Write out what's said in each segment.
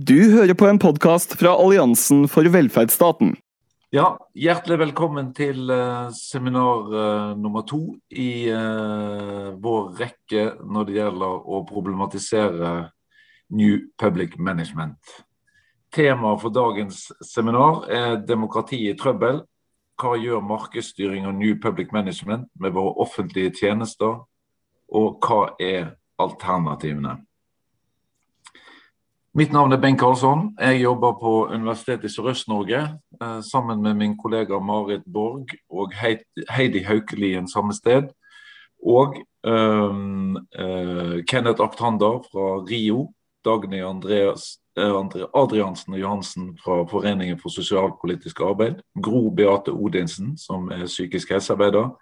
Du hører på en podkast fra Alliansen for velferdsstaten. Ja, Hjertelig velkommen til uh, seminar uh, nummer to i uh, vår rekke når det gjelder å problematisere New Public Management. Temaet for dagens seminar er demokrati i trøbbel. Hva gjør markedsstyring og New Public Management med våre offentlige tjenester, og hva er alternativene? Mitt navn er Bengt Karlsson. Jeg jobber på Universitetet i Sørøst-Norge eh, sammen med min kollega Marit Borg og Heidi Haukelien samme sted. Og um, uh, Kenneth Aktander fra RIO. Dagny Andreas, Adriansen og Johansen fra Foreningen for sosialpolitisk arbeid. Gro Beate Odinsen, som er psykisk helsearbeider.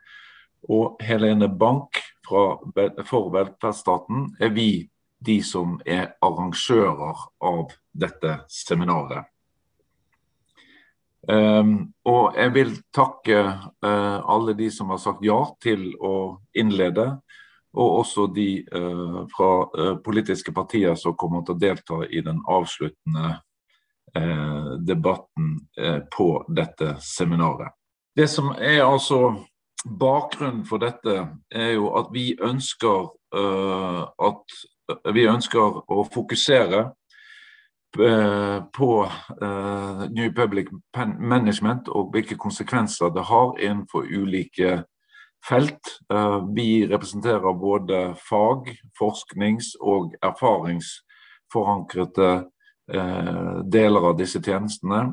Og Helene Bank fra, for velferdsstaten er vi de som er arrangører av dette seminaret. Um, og jeg vil takke uh, alle de som har sagt ja til å innlede, og også de uh, fra uh, politiske partier som kommer til å delta i den avsluttende debatten på dette seminaret. Det som er altså bakgrunnen for dette, er jo at vi ønsker at vi ønsker å fokusere eh, på uh, New Public Management og hvilke konsekvenser det har innenfor ulike felt. Uh, vi representerer både fag-, forsknings- og erfaringsforankrede deler av disse tjenestene.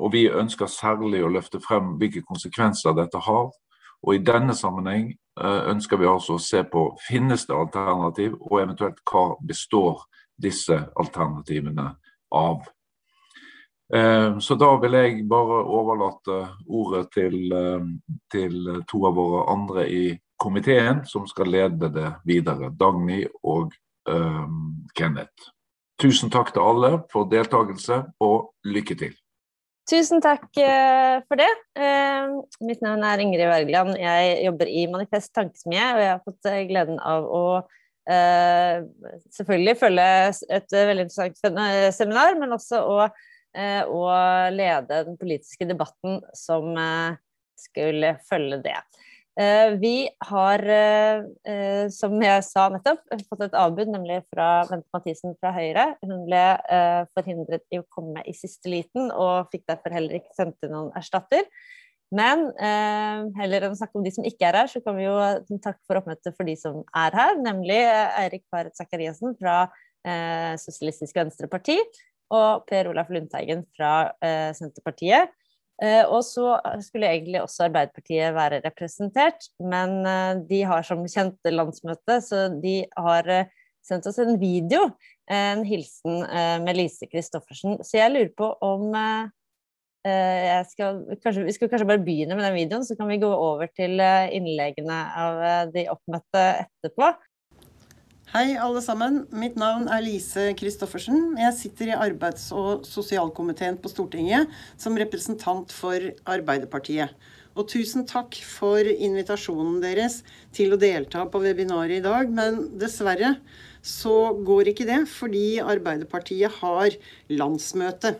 og vi ønsker særlig å løfte frem hvilke konsekvenser dette har. Og I denne sammenheng Eh, ønsker vi altså å se på finnes det alternativ, og eventuelt hva består disse alternativene av. Eh, så da vil jeg bare overlate ordet til, eh, til to av våre andre i komiteen, som skal lede det videre. Dagny og um, Kenneth. Tusen takk til alle for deltakelse, og lykke til. Tusen takk uh, for det. Uh, mitt navn er Ingrid Wergeland. Jeg jobber i Manifest Tankesmie, og jeg har fått uh, gleden av å selvfølgelig følge et veldig interessant seminar, men også å, å lede den politiske debatten som skulle følge det. Eh, vi har, eh, eh, som jeg sa nettopp, fått et avbud, nemlig fra Bente Mathisen fra Høyre. Hun ble forhindret i å komme i siste liten, og fikk derfor heller ikke sendt inn noen erstatter. Men heller enn å snakke om de som ikke er her, så kan vi jo takke for oppmøtet for de som er her, nemlig Eirik Faret Sakariassen fra Sosialistisk Venstreparti og Per Olaf Lundteigen fra Senterpartiet. Eh, og så skulle egentlig også Arbeiderpartiet være representert, men eh, de har som kjent landsmøte, så de har eh, sendt oss en video, en hilsen med Lise Christoffersen. Så jeg lurer på om skal, kanskje, Vi skal kanskje bare begynne med den videoen, så kan vi gå over til innleggene av de oppmøtte etterpå. Hei, alle sammen. Mitt navn er Lise Christoffersen. Jeg sitter i arbeids- og sosialkomiteen på Stortinget som representant for Arbeiderpartiet. Og tusen takk for invitasjonen deres til å delta på webinaret i dag. Men dessverre så går ikke det, fordi Arbeiderpartiet har landsmøte.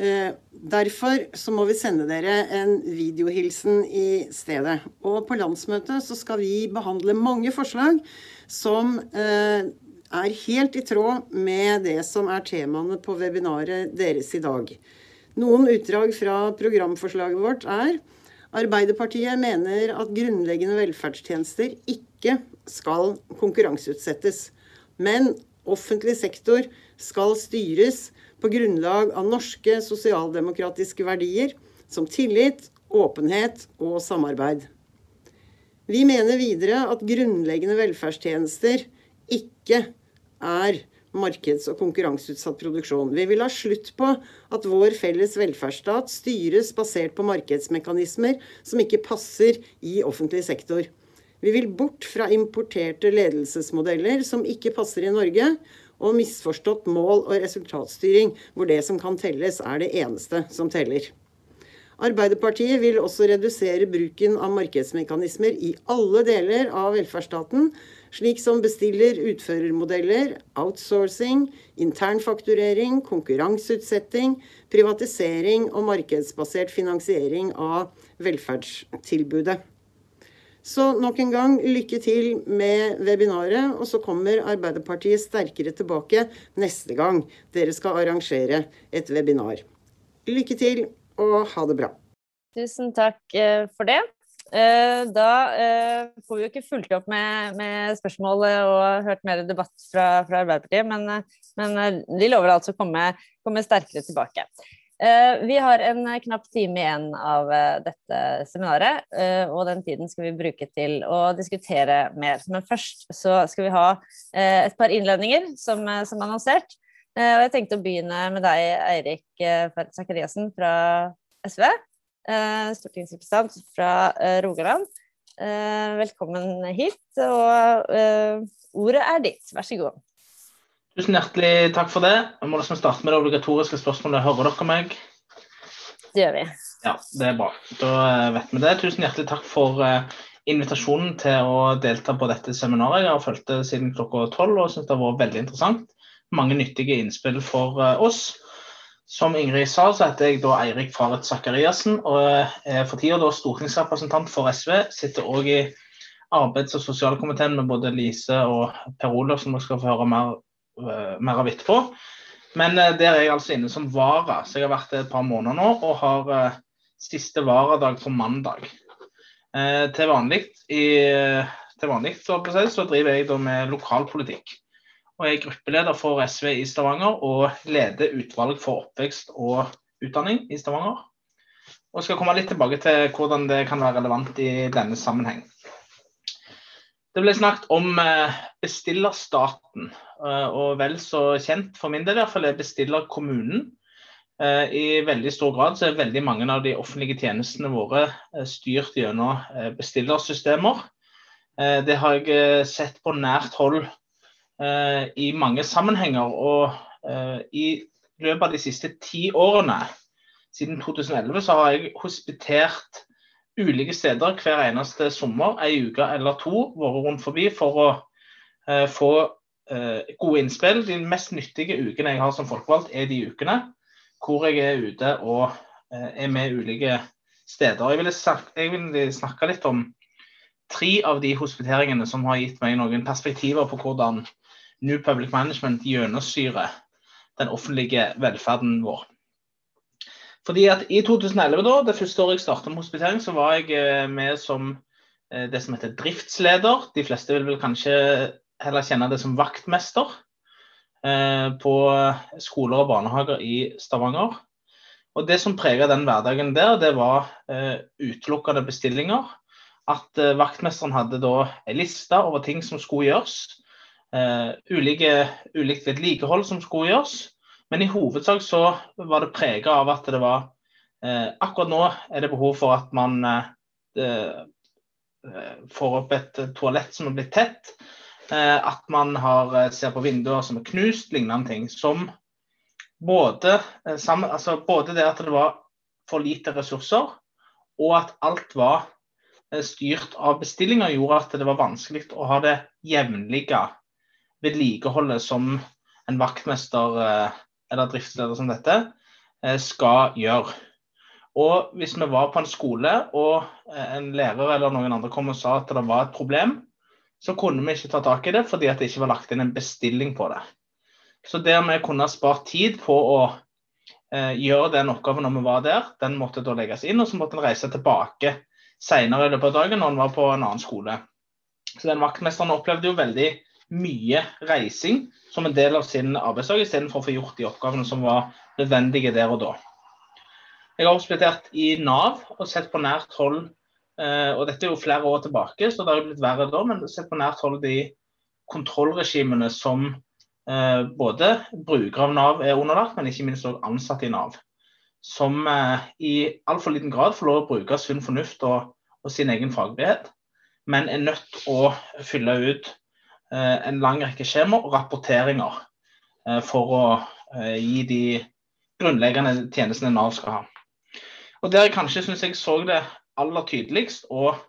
Eh, derfor så må vi sende dere en videohilsen i stedet. Og på landsmøtet så skal vi behandle mange forslag som eh, er helt i tråd med det som er temaene på webinaret deres i dag. Noen utdrag fra programforslaget vårt er Arbeiderpartiet mener at grunnleggende velferdstjenester ikke skal konkurranseutsettes, men offentlig sektor skal styres på grunnlag av norske sosialdemokratiske verdier som tillit, åpenhet og samarbeid. Vi mener videre at grunnleggende velferdstjenester ikke er markeds- og konkurranseutsatt produksjon. Vi vil ha slutt på at vår felles velferdsstat styres basert på markedsmekanismer som ikke passer i offentlig sektor. Vi vil bort fra importerte ledelsesmodeller som ikke passer i Norge, og misforstått mål- og resultatstyring, hvor det som kan telles, er det eneste som teller. Arbeiderpartiet vil også redusere bruken av markedsmekanismer i alle deler av velferdsstaten slik som bestiller-utførermodeller, outsourcing, internfakturering, konkurranseutsetting, privatisering og markedsbasert finansiering av velferdstilbudet. Så nok en gang lykke til med webinaret, og så kommer Arbeiderpartiet sterkere tilbake neste gang dere skal arrangere et webinar. Lykke til, og ha det bra. Tusen takk eh, for det. Eh, da eh, får vi jo ikke fulgt opp med, med spørsmål og hørt mer debatt fra, fra Arbeiderpartiet, men, men, de lover altså å komme, komme sterkere tilbake. Vi har en knapp time igjen av dette seminaret, og den tiden skal vi bruke til å diskutere mer. Men først så skal vi ha et par innledninger, som, som annonsert. Og jeg tenkte å begynne med deg, Eirik Ferdt Sakariassen fra SV. Eh, stortingsrepresentant fra eh, Rogaland. Eh, velkommen hit, og ordet er ditt. Vær så god. Tusen hjertelig takk for det. Jeg må liksom starte med det obligatoriske spørsmålet. Hører dere meg? Det gjør vi. Ja, det er bra. Da vet vi det. Tusen hjertelig takk for invitasjonen til å delta på dette seminaret. Jeg har fulgt det siden klokka tolv og syns det har vært veldig interessant. Mange nyttige innspill for oss. Som Ingrid sa, så heter jeg da Eirik Faret Sakariassen og er for tida stortingsrepresentant for SV. Sitter òg i arbeids- og sosialkomiteen med både Lise og Per Olav, som vi skal få høre mer, uh, mer av etterpå. Men der er jeg altså inne som vara, så jeg har vært det et par måneder nå og har siste varadag på mandag. i, til vanlig så, så, driver jeg da med lokalpolitikk og er gruppeleder for SV i Stavanger og leder utvalg for oppvekst og utdanning i Stavanger. Og skal komme litt tilbake til hvordan det kan være relevant i denne sammenheng. Det ble snakket om eh, bestillerstaten, eh, og vel så kjent for min del i hvert fall er bestillerkommunen. Eh, I veldig stor grad så er veldig mange av de offentlige tjenestene våre styrt gjennom bestillersystemer. Det har jeg sett på nært hold i mange sammenhenger. Og eh, i løpet av de siste ti årene, siden 2011, så har jeg hospitert ulike steder hver eneste sommer, ei uke eller to, vært rundt forbi for å uh, få uh, gode innspill. De mest nyttige ukene jeg har som folkevalgt, er de ukene hvor jeg er ute og uh, er med ulike steder. Jeg vil, snakke, jeg vil snakke litt om tre av de hospiteringene som har gitt meg noen perspektiver på hvordan New Public Management gjennomsyrer den offentlige velferden vår. Fordi at I 2011, da, det første året jeg startet med hospitering, så var jeg eh, med som eh, det som heter driftsleder. De fleste vil vel kanskje heller kjenne det som vaktmester eh, på skoler og barnehager i Stavanger. Og Det som preget den hverdagen der, det var utelukkende bestillinger. At vaktmesteren hadde da en liste over ting som skulle gjøres uh, ulike, ulikt vedlikehold som skulle gjøres. Men i hovedsak så var det prega av at det var uh, Akkurat nå er det behov for at man uh, får opp et toalett som er blitt tett. at man har, ser på vinduer som er knust, lignende ting. Som både, sammen, altså både det at det var for lite ressurser, og at alt var styrt av bestillinger, gjorde at det var vanskelig å ha det jevnlige vedlikeholdet som en vaktmester eh, eller driftsleder som dette eh, skal gjøre. Og hvis vi var på en skole og eh, en lærer eller noen andre kom og sa at det var et problem, så kunne vi ikke ta tak i det fordi det ikke var lagt inn en bestilling på det. Så der vi kunne spart tid på å gjøre den oppgaven når vi var der, den måtte da legges inn, og så måtte en reise tilbake senere i løpet av dagen når en var på en annen skole. Så den vaktmesteren opplevde jo veldig mye reising som en del av sin arbeidsdag, istedenfor å få gjort de oppgavene som var nødvendige der og da. Jeg har hospitert i Nav og sett på nært hold eh, og Dette er jo flere år tilbake, så det har blitt verre da, men sett på nært hold de kontrollregimene som eh, både brukere av Nav er underlagt, men ikke minst også ansatte i Nav. Som eh, i altfor liten grad får lov å bruke sunn fornuft og, og sin egen faglighet, men er nødt å fylle ut en lang rekke skjemaer og rapporteringer eh, for å eh, gi de grunnleggende tjenestene Nav skal ha. Og Der kanskje syns jeg så det aller tydeligst og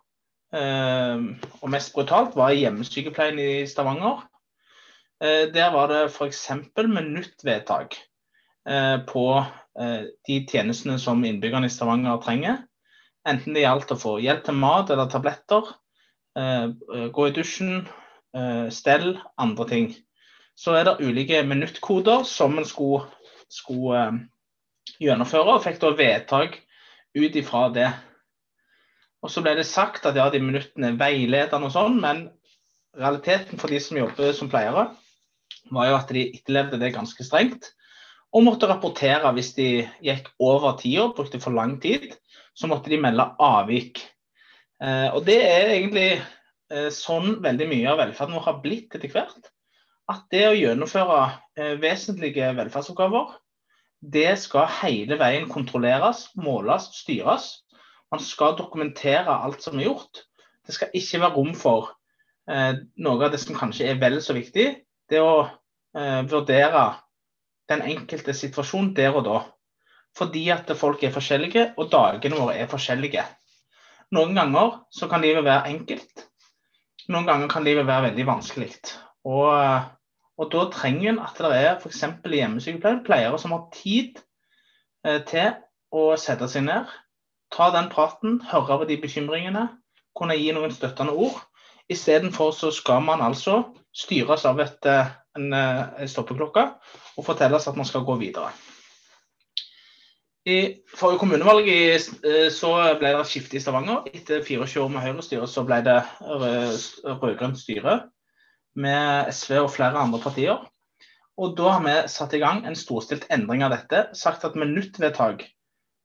og mest brutalt, var i hjemmesykepleien i Stavanger. Der var det f.eks. minuttvedtak på de tjenestene som innbyggerne i Stavanger trenger. Enten det gjaldt å få hjelp til mat eller tabletter, gå i dusjen, stell, andre ting. Så er det ulike minuttkoder som en skulle, skulle gjennomføre, og fikk da vedtak ut ifra det. Og Så ble det sagt at ja, de minuttene er veiledende og sånn, men realiteten for de som jobber som pleiere, var jo at de etterlevde det ganske strengt. Og måtte rapportere hvis de gikk over tida, brukte for lang tid. Så måtte de melde avvik. Eh, og det er egentlig eh, sånn veldig mye av velferden vår har blitt etter hvert. At det å gjennomføre eh, vesentlige velferdsoppgaver det skal hele veien kontrolleres, måles, styres. Man skal dokumentere alt som er gjort. Det skal ikke være rom for eh, noe av det som kanskje er vel så viktig. Det å eh, vurdere den enkelte situasjon der og da. Fordi at folk er forskjellige, og dagene våre er forskjellige. Noen ganger så kan livet være enkelt. Noen ganger kan livet være veldig vanskelig. Og eh, og Da trenger en at det er f.eks. hjemmesykepleiere som har tid eh, til å sette seg ned, ta den praten, høre over de bekymringene, kunne gi noen støttende ord. Istedenfor så skal man altså styres av et, eh, en, en stoppeklokke og fortelles at man skal gå videre. I forrige kommunevalg i, så ble det skifte i Stavanger. Etter 24 år med Høyre-styre så ble det rød-grønt styre med SV og flere andre partier. Og da har vi satt i gang en storstilt endring av dette. Sagt at minuttvedtak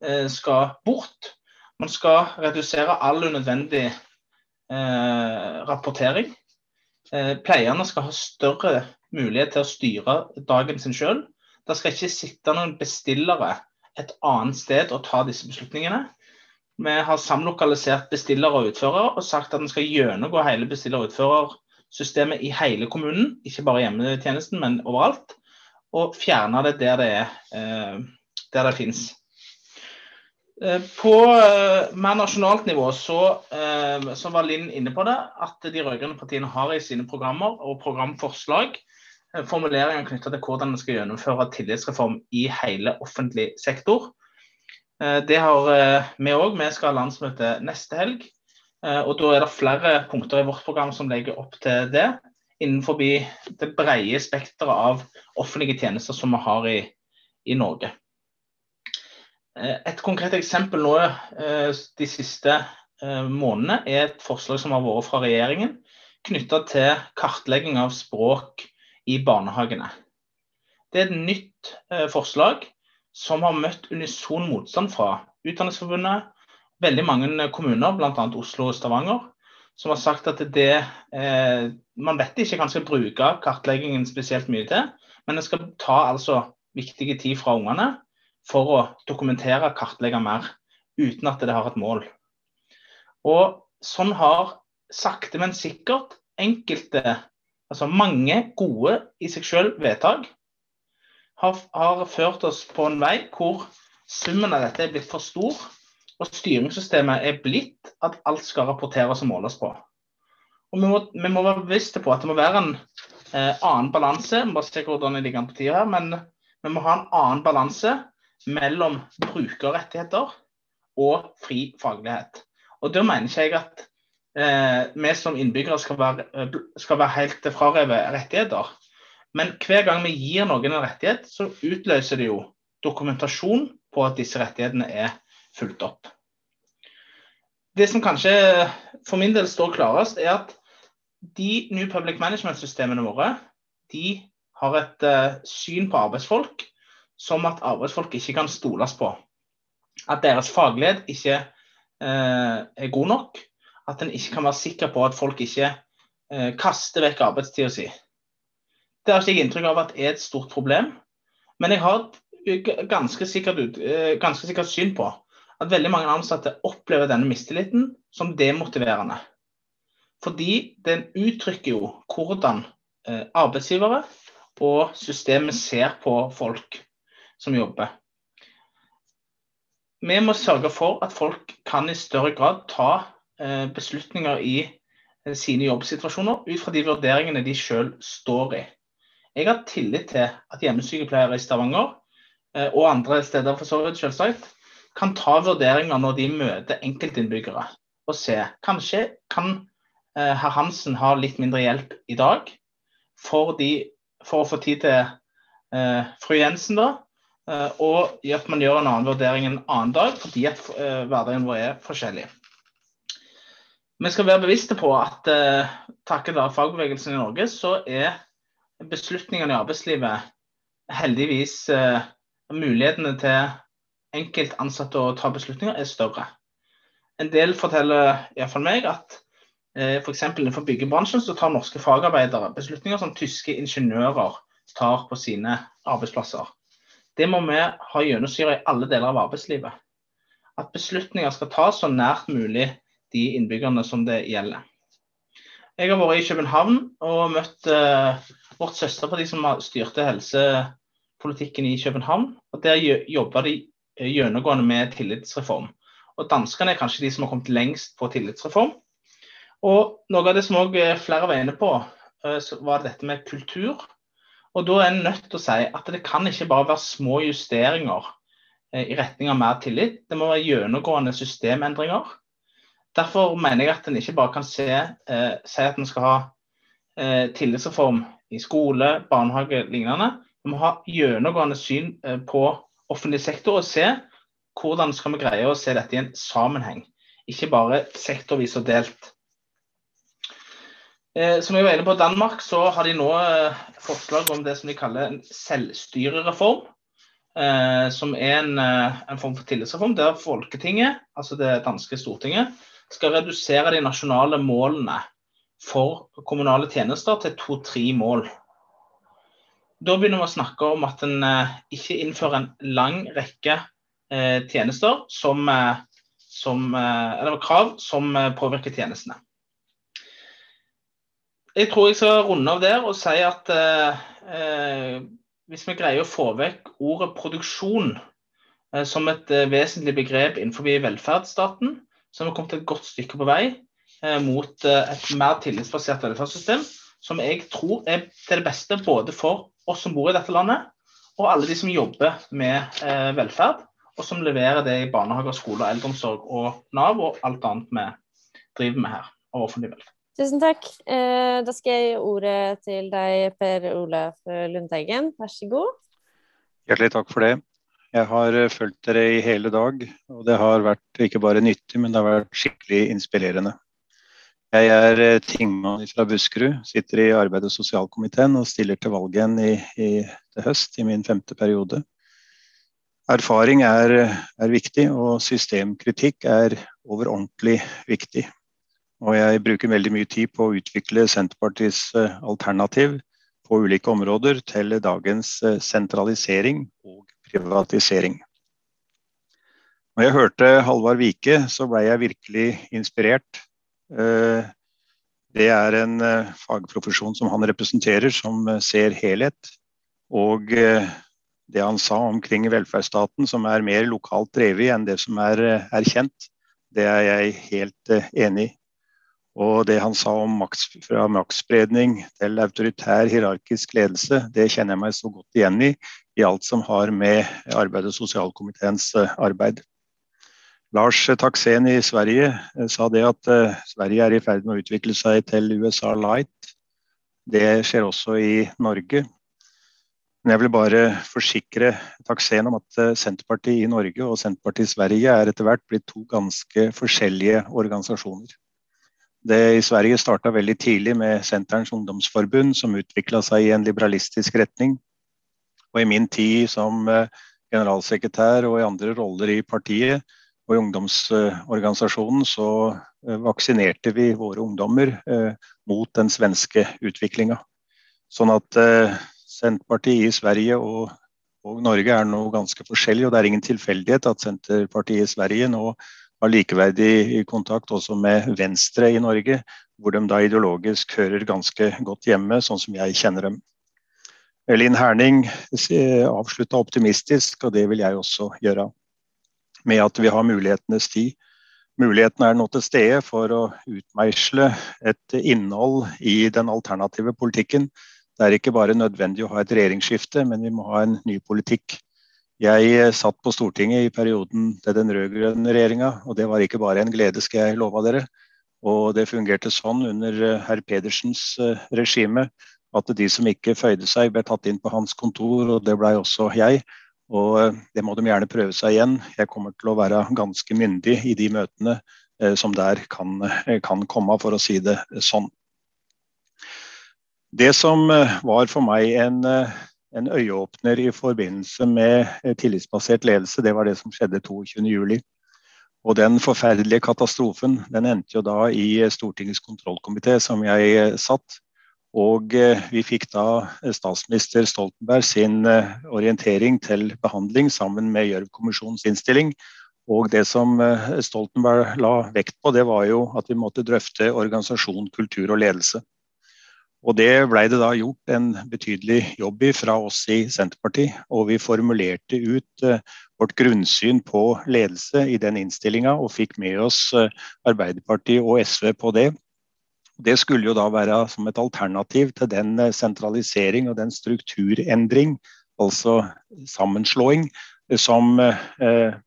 eh, skal bort. Man skal redusere all unødvendig eh, rapportering. Eh, pleierne skal ha større mulighet til å styre dagen sin sjøl. Det skal ikke sitte noen bestillere et annet sted å ta disse beslutningene. Vi har samlokalisert bestillere og utførere og sagt at en skal gjennomgå hele bestiller- og utfører systemet i hele kommunen, ikke bare hjemmetjenesten, men overalt. Og fjerne det der det, er, eh, der det finnes. Eh, på eh, mer nasjonalt nivå så, så, var Linn inne på det, at de rød-grønne partiene har i sine programmer og programforslag formuleringer knytta til hvordan en skal gjennomføre tillitsreform i hele offentlig sektor. Det har vi òg. Vi skal ha landsmøte neste helg. Eh, og Da er det flere punkter i vårt program som legger opp til det, innenfor det brede spekteret av offentlige tjenester som vi har i, i Norge. Eh, et konkret eksempel nå eh, de siste månedene er et forslag som har vært fra regjeringen knytta til kartlegging av språk i barnehagene. Det er et nytt forslag som har møtt unison motstand fra Utdanningsforbundet, veldig mange kommuner, bl.a. Oslo og Stavanger, som har sagt at det eh, Man vet ikke hva skal bruke kartleggingen spesielt mye til, men en skal ta altså viktige tid fra ungene for å dokumentere kartlegge mer, uten at det har et mål. Og sånn har sakte, men sikkert enkelte, altså mange gode i seg selv vedtak, har, har ført oss på en vei hvor summen av dette er blitt for stor og styringssystemet er blitt at alt skal rapporteres og måles på. Og Vi må, vi må være bevisste på at det må være en eh, annen balanse bare se hvordan det ligger på tida her, men vi må ha en annen balanse mellom brukerrettigheter og fri faglighet. Og Da mener ikke jeg at eh, vi som innbyggere skal være, eh, skal være helt frarevet rettigheter. Men hver gang vi gir noen en rettighet, så utløser det jo dokumentasjon på at disse rettighetene er fulgt opp. Det som kanskje for min del står klarest, er at de New Public Management-systemene våre de har et uh, syn på arbeidsfolk som at arbeidsfolk ikke kan stoles på. At deres faglighet ikke uh, er god nok. At en ikke kan være sikker på at folk ikke eh, kaster vekk arbeidstida si. Det har ikke jeg inntrykk av at er et stort problem. Men jeg har et ganske sikkert, ganske sikkert syn på at veldig mange ansatte opplever denne mistilliten som demotiverende. Fordi den uttrykker jo hvordan eh, arbeidsgivere og systemet ser på folk som jobber. Vi må sørge for at folk kan i større grad ta beslutninger i sine jobbsituasjoner ut fra de vurderingene de selv står i. Jeg har tillit til at hjemmesykepleiere i Stavanger, og andre steder for så vidt selvsagt, kan ta vurderinger når de møter enkeltinnbyggere. Og se kanskje kan herr Hansen ha litt mindre hjelp i dag for, de, for å få tid til fru Jensen, da, Eh, og at man gjør en annen vurdering en annen dag, fordi at eh, hverdagen vår er forskjellig. Vi skal være bevisste på at uh, takket være fagbevegelsen i Norge, så er beslutningene i arbeidslivet heldigvis uh, mulighetene til enkeltansatte å ta beslutninger er større. En del forteller iallfall meg at uh, f.eks. innenfor byggebransjen så tar norske fagarbeidere beslutninger som tyske ingeniører tar på sine arbeidsplasser. Det må vi ha gjennomsyra i alle deler av arbeidslivet. At beslutninger skal tas så nært mulig de innbyggerne som det gjelder. Jeg har vært i København og møtt uh, vårt søsterparti som styrte helsepolitikken i København. og Der jobber de eh, gjennomgående med tillitsreform. Og Danskene er kanskje de som har kommet lengst på tillitsreform. Og Noe av det som også eh, flere var inne på, var dette med kultur. Og Da er en nødt til å si at det kan ikke bare være små justeringer i retning av mer tillit. Det må være gjennomgående systemendringer. Derfor mener jeg at en ikke bare kan se, eh, si at en skal ha eh, tillitsreform i skole, barnehage lignende. Vi må ha gjennomgående syn eh, på offentlig sektor og se hvordan skal vi greie å se dette i en sammenheng. Ikke bare sektorvis og delt. Eh, som jeg var inne på Danmark, så har de nå eh, forslag om det som de kaller en selvstyrereform. Eh, som er en, eh, en, form for tillitsreform der Folketinget, altså det danske Stortinget, skal redusere de nasjonale målene for kommunale tjenester til to-tre mål. Da begynner vi å snakke om at en eh, ikke innfører en lang rekke eh, tjenester som, som, eller krav som påvirker tjenestene. Jeg tror jeg skal runde av der og si at eh, eh, hvis vi greier å få vekk ordet produksjon eh, som et eh, vesentlig begrep innenfor velferdsstaten, så har vi kommet et godt stykke på vei eh, mot eh, et mer tillitsbasert velferdssystem, som jeg tror er til det beste både for oss som bor i dette landet, og alle de som jobber med velferd, og som leverer det i barnehager, skoler, eldreomsorg og Nav og alt annet vi driver med her av offentlig velferd. Tusen takk. Eh, da skal jeg gi ordet til deg, Per Olaf Lundteigen. Vær så god. Hjertelig takk for det. Jeg har eh, fulgt dere i hele dag, og det har vært ikke bare nyttig, men det har vært skikkelig inspirerende. Jeg er eh, tingmann fra Buskerud, sitter i arbeids- og sosialkomiteen og stiller til valg igjen i, i, til høst, i min femte periode. Erfaring er, er viktig, og systemkritikk er overordentlig viktig. Og jeg bruker veldig mye tid på å utvikle Senterpartiets eh, alternativ på ulike områder til dagens eh, sentralisering og privatisering. Når jeg hørte Halvard Vike, så ble jeg virkelig inspirert. Eh, det er en fagprofesjon som han representerer, som ser helhet. Og det han sa omkring velferdsstaten, som er mer lokalt drevet enn det som er erkjent, det er jeg helt enig i. Og det han sa om maks, fra maktspredning til autoritær hierarkisk ledelse, det kjenner jeg meg så godt igjen i, i alt som har med arbeid- og sosialkomiteens eh, arbeid. Lars Taksen i Sverige eh, sa det at Sverige er i ferd med å utvikle seg til USA Light. Det skjer også i Norge. Men jeg vil bare forsikre Taksen om at Senterpartiet i Norge og Senterpartiet i Sverige er etter hvert blitt to ganske forskjellige organisasjoner. Det i Sverige starta veldig tidlig med Senterens ungdomsforbund, som utvikla seg i en liberalistisk retning. Og i min tid som eh, generalsekretær og i andre roller i partiet og i ungdomsorganisasjonen, så eh, vaksinerte vi våre ungdommer eh, mot den svenske utviklinga. Sånn at Senterpartiet i Sverige og, og Norge er nå ganske forskjellig, og det er ingen tilfeldighet at Senterpartiet i Sverige nå har likeverdig kontakt også med Venstre i Norge, hvor de da ideologisk hører ganske godt hjemme, sånn som jeg kjenner dem. Linn Herning avslutta optimistisk, og det vil jeg også gjøre. Med at vi har mulighetenes tid. Muligheten er nå til stede for å utmeisle et innhold i den alternative politikken. Det er ikke bare nødvendig å ha et regjeringsskifte, men vi må ha en ny politikk. Jeg satt på Stortinget i perioden til den rød-grønne regjeringa, og det var ikke bare en glede, skal jeg love dere. Og det fungerte sånn under herr Pedersens regime at de som ikke føyde seg, ble tatt inn på hans kontor, og det blei også jeg. Og eh, det må de gjerne prøve seg igjen. Jeg kommer til å være ganske myndig i de møtene eh, som der kan, eh, kan komme, for å si det sånn. Det som var for meg en, en øyeåpner i forbindelse med tillitsbasert ledelse, det var det som skjedde 22.07. Og den forferdelige katastrofen den endte jo da i Stortingets kontrollkomité, som jeg satt. Og eh, vi fikk da eh, statsminister Stoltenberg sin eh, orientering til behandling sammen med Gjørv-kommisjonens innstilling. Og det som Stoltenberg la vekt på, det var jo at vi måtte drøfte organisasjon, kultur og ledelse. Og det blei det da gjort en betydelig jobb i fra oss i Senterpartiet. Og vi formulerte ut vårt grunnsyn på ledelse i den innstillinga, og fikk med oss Arbeiderpartiet og SV på det. Det skulle jo da være som et alternativ til den eh, sentralisering og den strukturendring, altså sammenslåing, som eh,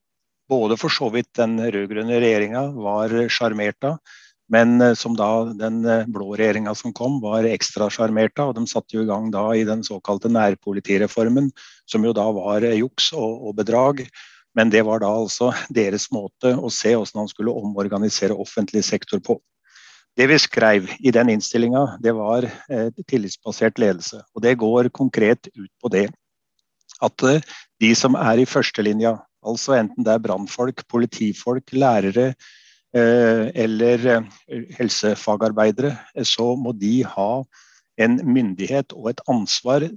både for så vidt den rød-grønne regjeringa var sjarmert av, men eh, som da den blå regjeringa som kom, var ekstra sjarmert av. Og de satte jo i gang da i den såkalte nærpolitireformen, som jo da var juks og, og bedrag. Men det var da altså deres måte å se hvordan han skulle omorganisere offentlig sektor på. Det vi skrev i den innstillinga, det var eh, tillitsbasert ledelse. Og det går konkret ut på det at eh, de som er i førstelinja, altså enten det er brannfolk, politifolk, lærere eh, eller helsefagarbeidere, så må de ha en myndighet og et ansvar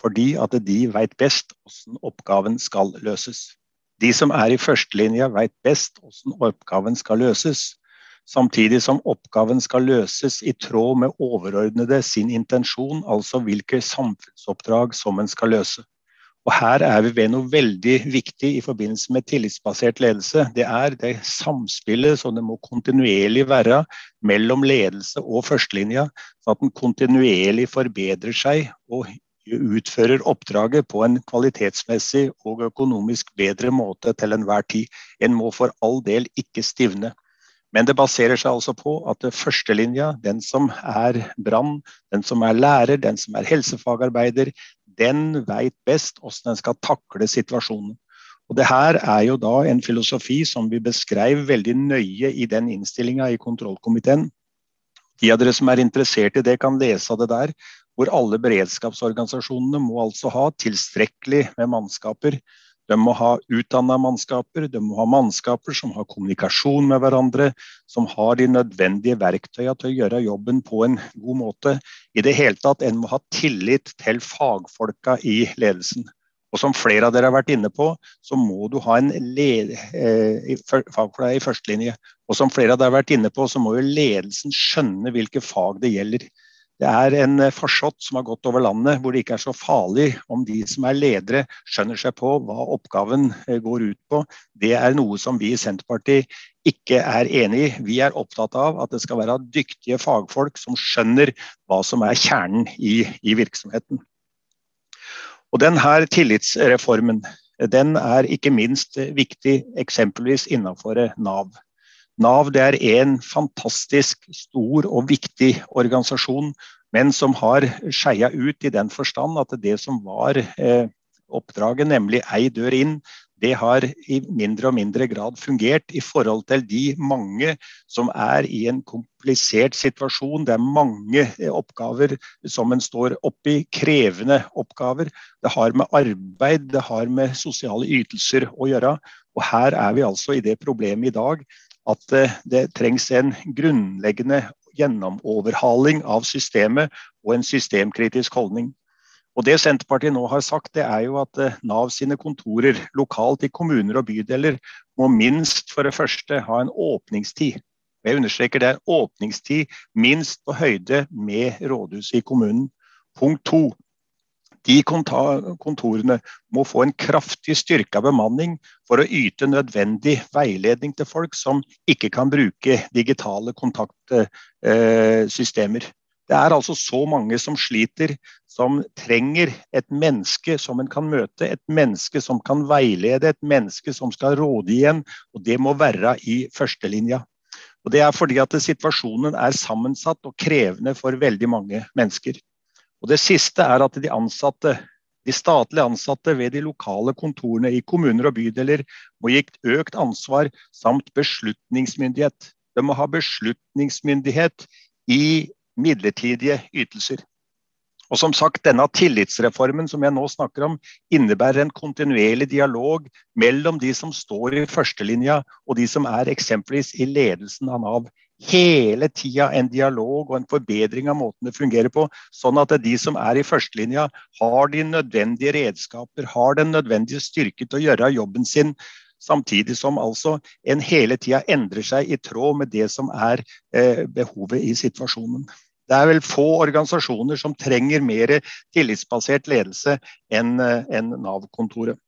fordi at de vet best hvordan oppgaven skal løses. De som er i førstelinja, vet best hvordan oppgaven skal løses samtidig som oppgaven skal løses i tråd med overordnede sin intensjon, altså hvilke samfunnsoppdrag som en skal løse. Og Her er vi ved noe veldig viktig i forbindelse med tillitsbasert ledelse. Det er det samspillet som det må kontinuerlig være mellom ledelse og førstelinja, sånn at den kontinuerlig forbedrer seg og utfører oppdraget på en kvalitetsmessig og økonomisk bedre måte til enhver tid. En må for all del ikke stivne. Men det baserer seg altså på at førstelinja, den som er brann, den som er lærer, den som er helsefagarbeider, den veit best hvordan den skal takle situasjonen. Og det her er jo da en filosofi som vi beskrev veldig nøye i den innstillinga i kontrollkomiteen. De av dere som er interessert i det, kan lese av det der. Hvor alle beredskapsorganisasjonene må altså ha tilstrekkelig med mannskaper de må ha utdanna mannskaper, de må ha mannskaper som har kommunikasjon med hverandre, som har de nødvendige verktøyene til å gjøre jobben på en god måte. I det hele tatt, En må ha tillit til fagfolka i ledelsen. Og Som flere av dere har vært inne på, så må du ha en eh, fagfolk i førstelinje. Og som flere av dere har vært inne på, så må jo ledelsen skjønne hvilke fag det gjelder. Det er en eh, farsott som har gått over landet, hvor det ikke er så farlig om de som er ledere skjønner seg på hva oppgaven eh, går ut på. Det er noe som vi i Senterpartiet ikke er enig i. Vi er opptatt av at det skal være dyktige fagfolk som skjønner hva som er kjernen i, i virksomheten. Og denne tillitsreformen den er ikke minst viktig eksempelvis innenfor Nav. Nav det er en fantastisk stor og viktig organisasjon, men som har skeia ut i den forstand at det som var eh, oppdraget, nemlig ei dør inn, det har i mindre og mindre grad fungert i forhold til de mange som er i en komplisert situasjon. Det er mange eh, oppgaver som en står oppi, krevende oppgaver. Det har med arbeid, det har med sosiale ytelser å gjøre. Og her er vi altså i det problemet i dag at eh, det trengs en grunnleggende gjennomoverhaling av systemet og en systemkritisk holdning. Og Det Senterpartiet nå har sagt, det er jo at eh, Nav sine kontorer lokalt i kommuner og bydeler må minst for det første ha en åpningstid. Jeg understreker det er åpningstid minst på høyde med rådhuset i kommunen. Punkt to. De kontorene må få en kraftig styrka bemanning for å yte nødvendig veiledning til folk som ikke kan bruke digitale kontaktsystemer. Det er altså så mange som sliter, som trenger et menneske som en kan møte, et menneske som kan veilede, et menneske som skal råde igjen. Og det må være i førstelinja. Og Det er fordi at situasjonen er sammensatt og krevende for veldig mange mennesker. Og Det siste er at de ansatte, de statlige ansatte ved de lokale kontorene i kommuner og bydeler må gi økt ansvar samt beslutningsmyndighet. De må ha beslutningsmyndighet i midlertidige ytelser. Og som sagt, Denne tillitsreformen som jeg nå snakker om, innebærer en kontinuerlig dialog mellom de som står i førstelinja og de som er eksempelvis i ledelsen av Nav hele tida en dialog og en forbedring av måten det fungerer på, sånn at de som er i førstelinja, har de nødvendige redskaper, har den nødvendige styrke til å gjøre jobben sin. Samtidig som altså en hele tida endrer seg i tråd med det som er eh, behovet i situasjonen. Det er vel få organisasjoner som trenger mer tillitsbasert ledelse enn eh, Nav-kontoret.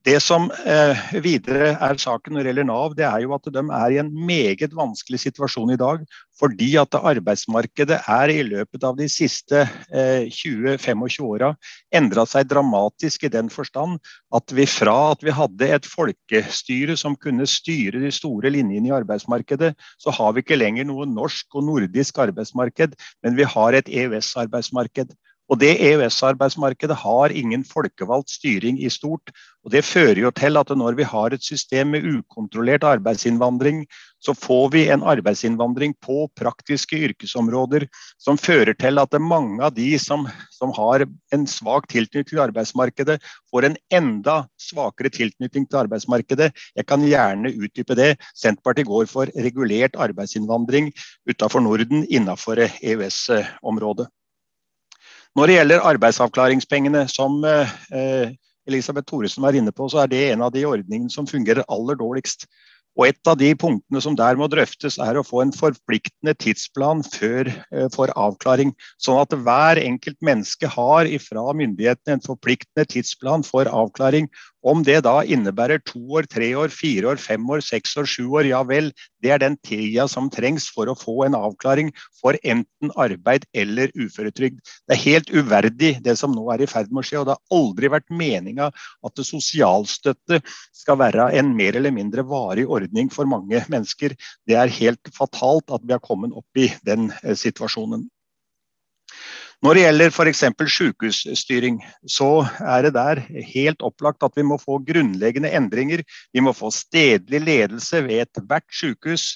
Eh, det som eh, videre er saken når det gjelder Nav, det er jo at de er i en meget vanskelig situasjon i dag. Fordi at arbeidsmarkedet er i løpet av de siste eh, 20-25 åra endra seg dramatisk i den forstand at vi fra at vi hadde et folkestyre som kunne styre de store linjene i arbeidsmarkedet, så har vi ikke lenger noe norsk og nordisk arbeidsmarked, men vi har et EØS-arbeidsmarked. Og Det EØS-arbeidsmarkedet har ingen folkevalgt styring i stort. og Det fører jo til at når vi har et system med ukontrollert arbeidsinnvandring, så får vi en arbeidsinnvandring på praktiske yrkesområder som fører til at mange av de som, som har en svak tilknytning til arbeidsmarkedet, får en enda svakere tilknytning til arbeidsmarkedet. Jeg kan gjerne utdype det. Senterpartiet går for regulert arbeidsinnvandring utenfor Norden innenfor EØS-området. Når det gjelder arbeidsavklaringspengene, som eh, Elisabeth Thoresen var inne på, så er det en av de ordningene som fungerer aller dårligst. Og Et av de punktene som der må drøftes, er å få en forpliktende tidsplan før, eh, for avklaring. Sånn at hver enkelt menneske har ifra myndighetene en forpliktende tidsplan for avklaring. Om det da innebærer to år, tre år, fire år, fem år, seks år, sju år, ja vel. Det er den tida som trengs for å få en avklaring for enten arbeid eller uføretrygd. Det er helt uverdig det som nå er i ferd med å skje. Og det har aldri vært meninga at sosialstøtte skal være en mer eller mindre varig ordning for mange mennesker. Det er helt fatalt at vi har kommet opp i den eh, situasjonen. Når det gjelder f.eks. sykehusstyring, så er det der helt opplagt at vi må få grunnleggende endringer. Vi må få stedlig ledelse ved ethvert sykehus.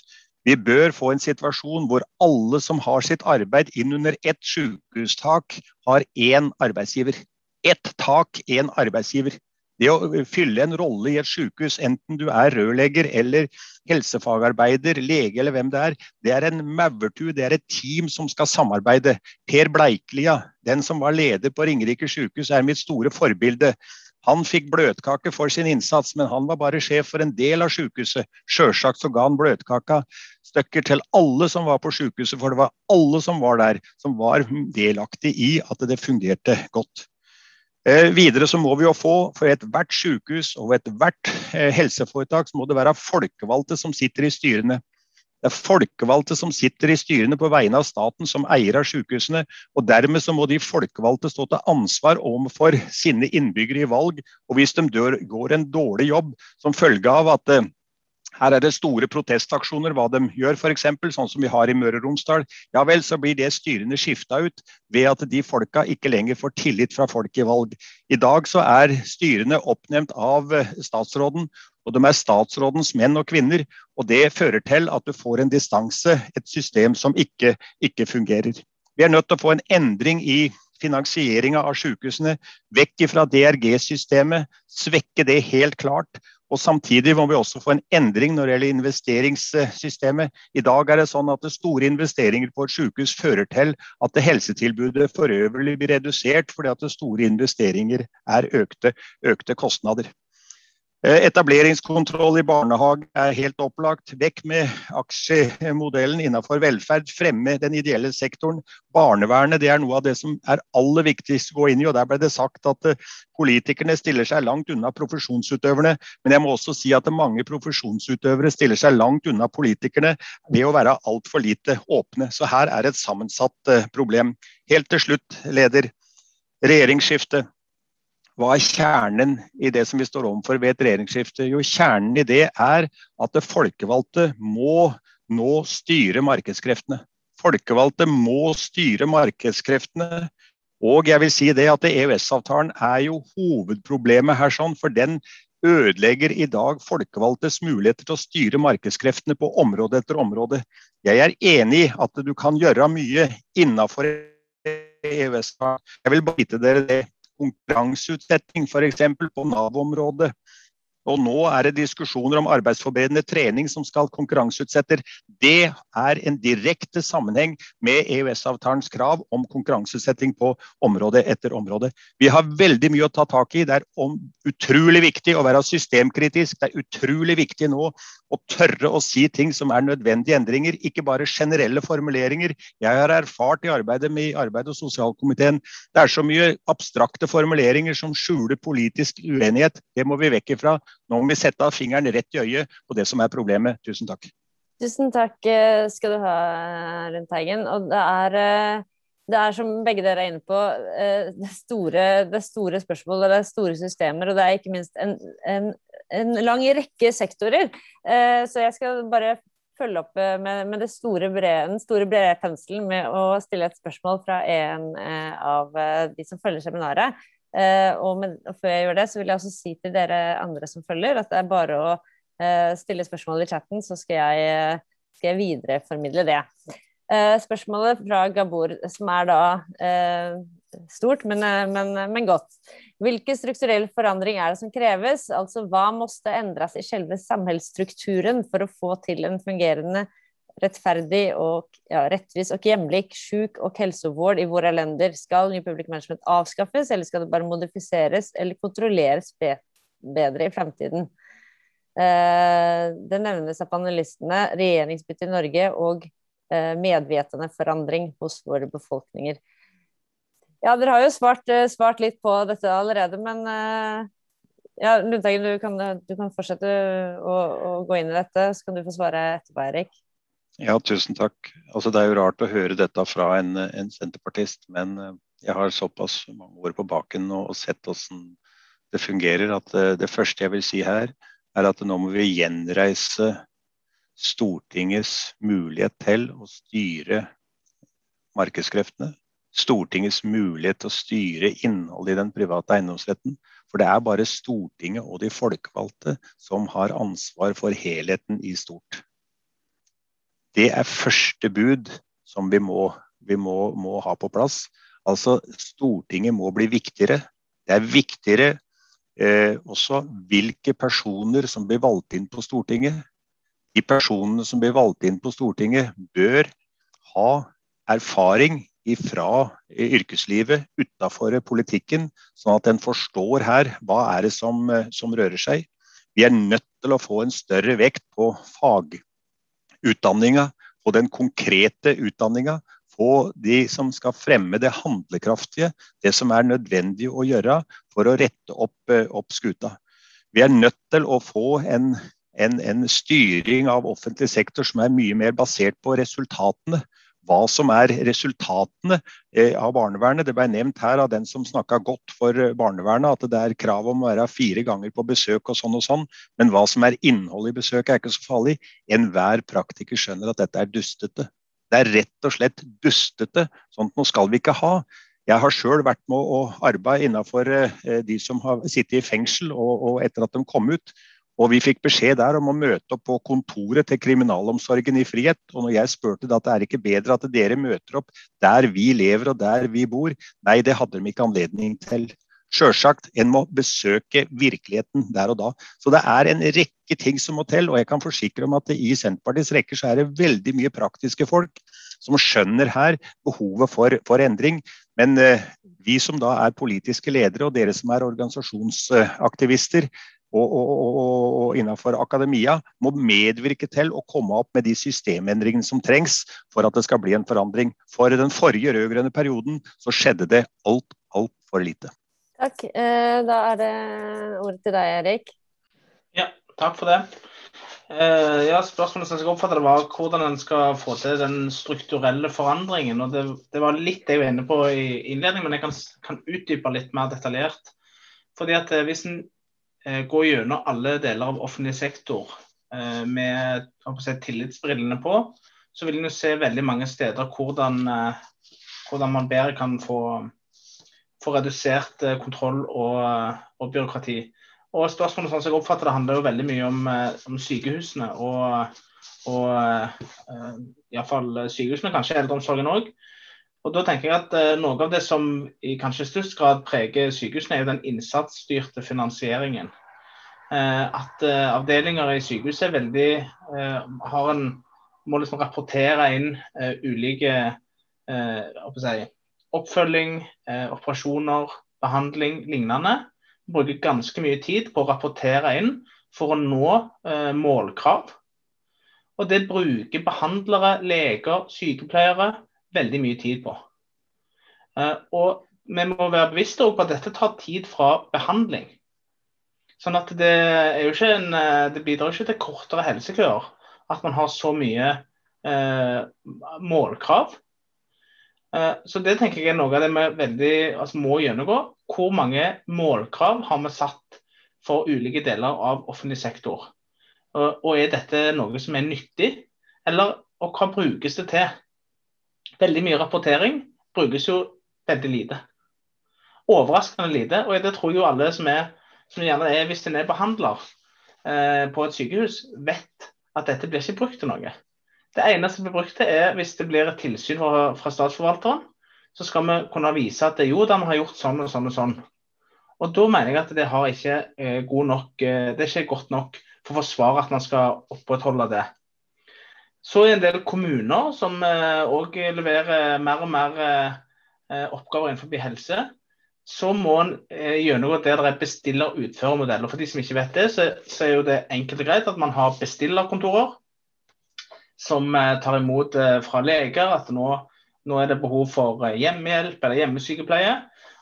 Vi bør få en situasjon hvor alle som har sitt arbeid inn under ett sykehustak, har én arbeidsgiver. Ett tak, én arbeidsgiver. Det å fylle en rolle i et sykehus, enten du er rørlegger eller helsefagarbeider, lege eller hvem det er, det er en maurtue, det er et team som skal samarbeide. Per Bleiklia, den som var leder på Ringerike sykehus, er mitt store forbilde. Han fikk bløtkake for sin innsats, men han var bare sjef for en del av sykehuset. Sjølsagt så ga han bløtkaka stykker til alle som var på sykehuset, for det var alle som var der, som var delaktig i at det fungerte godt. Eh, videre så må vi jo få, for ethvert sykehus og ethvert eh, helseforetak, så må det være folkevalgte som sitter i styrene. Det er folkevalgte som sitter i styrene på vegne av staten som eier av sykehusene. og Dermed så må de folkevalgte stå til ansvar overfor sine innbyggere i valg. og Hvis de dør, går en dårlig jobb som følge av at eh, her er det store protestaksjoner, hva de gjør f.eks., sånn som vi har i Møre og Romsdal. Ja vel, så blir det styrene skifta ut ved at de folka ikke lenger får tillit fra folk i valg. I dag så er styrene oppnevnt av eh, statsråden, og de er statsrådens menn og kvinner. Og det fører til at du får en distanse, et system som ikke, ikke fungerer. Vi er nødt til å få en endring i finansieringa av sykehusene. Vekk fra DRG-systemet, svekke det helt klart. Og Samtidig må vi også få en endring når det gjelder investeringssystemet. I dag er det sånn at det store investeringer på et sykehus fører til at helsetilbudet for øvrig blir redusert fordi at det store investeringer er økte, økte kostnader. Eh, etableringskontroll i barnehage er helt opplagt. Vekk med aksjemodellen innenfor velferd. Fremme den ideelle sektoren. Barnevernet det er noe av det som er aller viktigst å gå inn i. og Der ble det sagt at eh, politikerne stiller seg langt unna profesjonsutøverne. Men jeg må også si at mange profesjonsutøvere stiller seg langt unna politikerne ved å være altfor lite åpne. Så her er et sammensatt eh, problem. Helt til slutt, leder. Regjeringsskifte. Hva er kjernen i det som vi står overfor ved et regjeringsskifte? Jo, kjernen i det er at det folkevalgte må nå styre markedskreftene. Folkevalgte må styre markedskreftene. Og jeg vil si det at EØS-avtalen er jo hovedproblemet her, sånn, for den ødelegger i dag folkevalgtes muligheter til å styre markedskreftene på område etter område. Jeg er enig i at du kan gjøre mye innafor EØS-avtalen. Jeg vil bare vite dere det konkurranseutsetting f.eks. på Nav-området. Og nå er det diskusjoner om arbeidsforberedende trening som skal konkurranseutsetter. Det er en direkte sammenheng med EØS-avtalens krav om konkurranseutsetting på område etter område. Vi har veldig mye å ta tak i. Det er utrolig viktig å være systemkritisk. Det er utrolig viktig nå å tørre å si ting som er nødvendige endringer, ikke bare generelle formuleringer. Jeg har erfart i arbeidet med arbeid- og sosialkomiteen det er så mye abstrakte formuleringer som skjuler politisk uenighet. Det må vi vekk ifra. Nå må vi sette fingeren rett i øyet på det som er problemet. Tusen takk. Tusen takk eh, skal du ha, Lundteigen. Og det er, eh, det er som begge dere er inne på, eh, det store, det store spørsmål, det er store systemer, og det er ikke minst en, en en lang rekke sektorer. Eh, så jeg skal bare følge opp eh, med, med store brede, den store, brede penselen med å stille et spørsmål fra en eh, av de som følger seminaret. Og, med, og, før jeg gjør det, så vil jeg også si til dere andre som følger, at det er bare å stille spørsmål i chatten, så skal jeg, skal jeg videreformidle det. Spørsmålet fra Gabor, som er da stort, men, eh, men, eh, men, godt. Hvilken strukturell forandring er det som kreves? Altså hva måtte endres i selve samhällsstrukturen for å få til en fungerende, rettferdig og ja, rettvis og hjemlik sjuk- og helsevård i våre lender? Skal New Public Management avskaffes, eller skal det bare modifiseres eller kontrolleres bedre i fremtiden? Eh, det nevnes av panelistene regjeringsbytte i Norge og eh, medvetende forandring hos våre befolkninger. Ja, dere har jo svart, eh, svart litt på dette allerede, men ja, Lundteigen, du kan, du kan fortsette å, å, gå inn i dette, så kan du få svare etterpå, Erik. Ja, tusen takk. Altså, det er jo rart å høre dette fra en, en senterpartist, men uh, jeg har såpass mange år på baken og, og sett hvordan det fungerer, at uh, det første jeg vil si her, er at nå må vi gjenreise Stortingets mulighet til å styre markedskreftene, Stortingets mulighet til å styre innholdet i den private eiendomsretten. For det er bare Stortinget og de folkevalgte som har ansvar for helheten i stort. Det er første bud som vi må, vi må, må ha på plass. Altså Stortinget må bli viktigere. Det er viktigere eh, også hvilke personer som blir valgt inn på Stortinget. De personene som blir valgt inn på Stortinget, bør ha erfaring fra yrkeslivet utafor politikken, sånn at en forstår her hva er det som, som, rører seg. Vi er nødt til å få en større vekt på fagutdanninga, på den konkrete utdanninga. Få de som skal fremme det handlekraftige, det som er nødvendig å gjøre for å rette opp, opp skuta. Vi er nødt til å få en, en, en styring av offentlig sektor som er mye mer basert på resultatene hva som er resultatene eh, av barnevernet. Det ble nevnt her av den som snakka godt for eh, barnevernet, at det er krav om å være fire ganger på besøk og sånn og sånn. Men hva som er innholdet i besøket er ikke så farlig. Enhver praktiker skjønner at dette er dustete. Det er rett og slett dustete. Sånt noe skal vi ikke ha. Jeg har sjøl vært med å arbeide innenfor eh, de som har sittet i fengsel og, og etter at de kom ut. Og vi fikk beskjed der om å møte opp på kontoret til kriminalomsorgen i frihet. Og når jeg spurte da at det er ikke bedre at dere møter opp der vi lever og der vi bor, nei, det hadde de ikke anledning til. Sjølsagt, en må besøke virkeligheten der og da. Så det er en rekke ting som må til. Og jeg kan forsikre om at i Senterpartiets rekker så er det veldig mye praktiske folk som skjønner her behovet for, for endring. Men eh, vi som da er politiske ledere, og dere som er organisasjonsaktivister, og, og, og, og innenfor akademia må medvirke til å komme opp med de systemendringene som trengs for at det skal bli en forandring. For den forrige rød-grønne perioden så skjedde det alt, altfor lite. Takk. Eh, da er det ordet til deg, Erik. Ja, takk for det. Eh, ja, Spørsmålet som jeg oppfattet var hvordan en skal få til den strukturelle forandringen. og Det, det var litt jeg var inne på i innledningen, men jeg kan, kan utdype litt mer detaljert. Fordi at eh, Hvis en eh, går gjennom alle deler av offentlig sektor eh, med si, tillitsbrillene på, så vil en se veldig mange steder hvordan, eh, hvordan man bedre kan få, få redusert kontroll og, og, byråkrati. Og spørsmålet sånn som jeg oppfatter det, handler jo veldig mye om, om sykehusene. og og iallfall sykehusene, kanskje eldreomsorgen òg. Og da tenker jeg at eh, Noe av det som i kanskje størst grad preger sykehusene, er jo den innsatsstyrte finansieringen. Eh, at eh, avdelinger i sykehuset veldig, eh, har en, må liksom rapportere inn eh, ulike eh, si, oppfølging, operasjoner, behandling lignende. Bruker ganske mye tid på å rapportere inn for å nå målkrav. Og det bruker behandlere, leger, sykepleiere veldig mye tid på. Uh, og vi må være bevisste på at dette tar tid fra behandling. Sånn at det, en, eh, det bidrar ikke til kortere helsekøer at man har så mye uh, målkrav. Uh, så det tenker jeg er noe av det vi veldig, altså må gjennomgå. Hvor mange målkrav har vi satt for ulike deler av offentlig sektor? og er dette noe som er nyttig, eller og hva brukes det til? Veldig mye rapportering brukes jo veldig lite. Overraskende lite. Og det tror jo alle som, er, som gjerne er hvis en er behandler eh, på et sykehus, vet at dette blir ikke brukt til noe. Det eneste som blir brukt til er hvis det blir et tilsyn fra, fra statsforvalteren. Så skal vi kunne vise at jo da, vi har gjort sånn og sånn og sånn. Og da mener jeg at det, har ikke, eh, nok, eh, det er ikke godt nok for å forsvare at man skal opprettholde det. Så er det en del kommuner som òg eh, leverer mer og mer eh, oppgaver innenfor helse. Så må en gjennomgå det der er bestiller-utfører-modeller. For de som ikke vet det, så, er jo det enkelt og greit at man har bestillerkontorer som tar imot fra leger at nå, nå er det behov for hjemmehjelp eller hjemmesykepleie.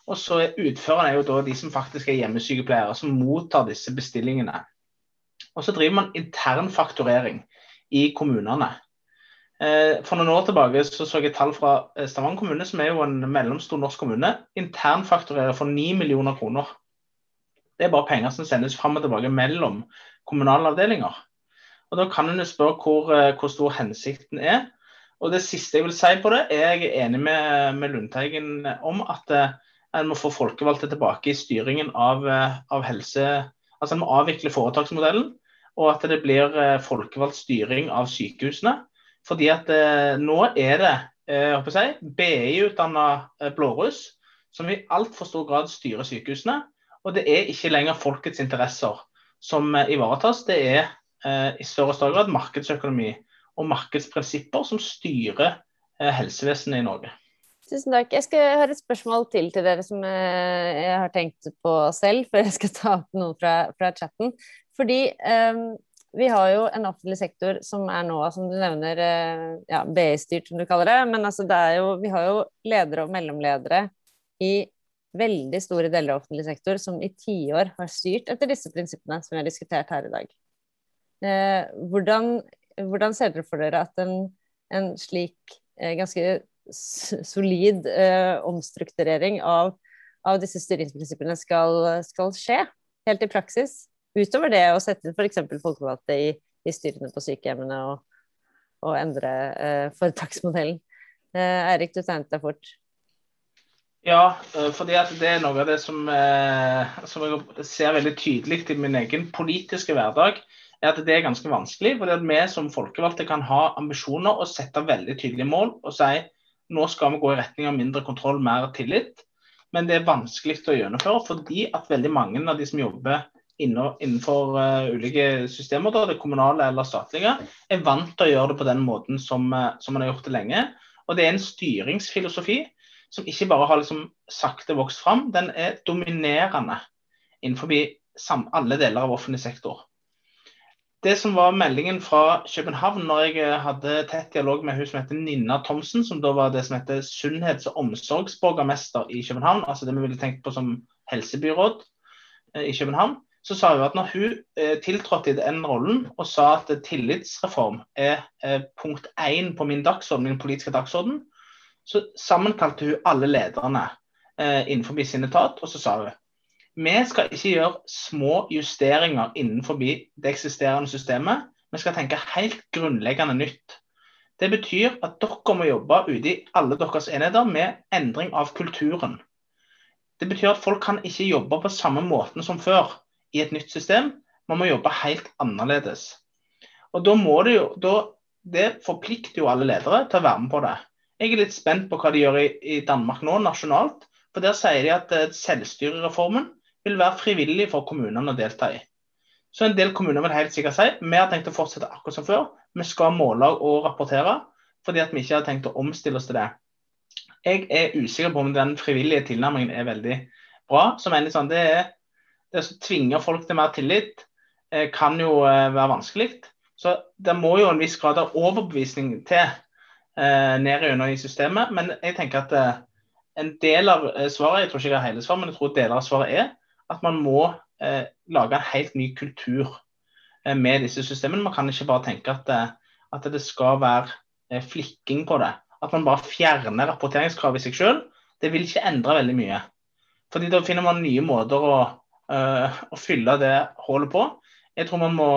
Og så er utførerne er jo da de som faktisk er hjemmesykepleiere, som mottar disse bestillingene. Og så driver man intern fakturering i kommunene. Eh, for noen år tilbake så, så jeg tall fra eh, Stavanger kommune, som er jo en mellomstor norsk kommune, internfakturerer for 9 millioner kroner. Det er bare penger som sendes fram og tilbake mellom kommunale avdelinger. Og Da kan en spørre hvor, eh, hvor, stor hensikten er. Og Det siste jeg vil si på det, er jeg enig med, med Lundteigen om at en må få folkevalgte tilbake i styringen av, av helse. Altså En må avvikle foretaksmodellen og at det blir eh, folkevalgt styring av sykehusene. Fordi at eh, nå er det eh, si, BI-utdanna eh, blåruss som i altfor stor grad styrer sykehusene. Og det er ikke lenger folkets interesser som eh, ivaretas. Det er eh, i større og større grad markedsøkonomi og markedsprinsipper som styrer helsevesenet i Norge. Tusen takk. Jeg skal høre et spørsmål til til dere som jeg har tenkt på selv, før jeg skal ta opp noe fra, fra chatten. Fordi um, vi har jo en offentlig sektor som er nå, som du nevner, uh, ja, BI-styrt, som du kaller det. Men altså, det jo, vi har jo ledere og mellomledere i veldig store deler av offentlig sektor som i tiår har styrt etter disse prinsippene som vi har diskutert her i dag. Uh, hvordan, hvordan, ser dere for dere at en, en slik uh, ganske solid omstrukturering av, av, disse styringsprinsippene skal, skal skje, helt i praksis? Utover det å sette f.eks. folkevalgte i, i, styrene på sykehjemmene og, og endre eh, foretaksmodellen. Eh, Eirik, du tegnet deg fort. Ja, eh, fordi det er noe av det som, eh, som jeg ser veldig tydelig i min egen politiske hverdag. er at Det er ganske vanskelig. fordi at Vi som folkevalgte kan ha ambisjoner og sette veldig tydelige mål og si nå skal vi gå i retning av mindre kontroll, mer tillit. Men det er vanskelig å gjennomføre fordi at veldig mange av de som jobber innenfor uh, ulike systemer, da, det kommunale eller statlige, er vant til å gjøre det på den måten som, uh, som man har gjort det lenge. Og det er en styringsfilosofi som ikke bare har liksom sakte vokst fram, den er dominerende innenfor alle deler av offentlig sektor. Det som var meldingen fra København når jeg eh, hadde tett dialog med hun som heter Nina Thomsen, som da var det som heter sunnhets- og omsorgsborgermester i København, altså det vi ville tenkt på som helsebyråd eh, i København, så sa hun at når hun eh, tiltrådte i den rollen og sa at tillitsreform er eh, punkt én på min dagsorden, min politiske dagsorden, så sammenkalte hun alle lederne eh, innenfor sin etat, og så sa hun vi skal ikke gjøre små justeringer innenfor det eksisterende systemet. Vi skal tenke helt grunnleggende nytt. Det betyr at dere må jobbe ute i alle deres enheter med endring av kulturen. Det betyr at folk kan ikke jobbe på samme måten som før i et nytt system. Man må jobbe helt annerledes. Og da må Det jo, da, det forplikter jo alle ledere til å være med på det. Jeg er litt spent på hva de gjør i, i Danmark nå, nasjonalt. For Der sier de at uh, selvstyrereformen vil være frivillig for kommunene å delta i. Så en del kommuner vil helt sikkert si vi har tenkt å fortsette akkurat som før. Vi skal måle og rapportere fordi at vi ikke har tenkt å omstille oss til det. Jeg er usikker på om den frivillige tilnærmingen er veldig bra. som en sånn, det, er, det å tvinge folk til mer tillit eh, kan jo eh, være vanskelig. Så det må jo en viss grad av overbevisning til eh, ned gjennom i systemet. Men jeg tenker at eh, en del av eh, svaret, jeg tror ikke jeg har hele svaret, men jeg tror deler av svaret er at man må eh, lage en helt ny kultur eh, med disse systemene. Man kan ikke bare tenke at, at det skal være flikking på det. At man bare fjerner rapporteringskravet i seg selv. Det vil ikke endre veldig mye. Fordi Da finner man nye måter å, uh, å fylle det hullet på. Jeg tror man må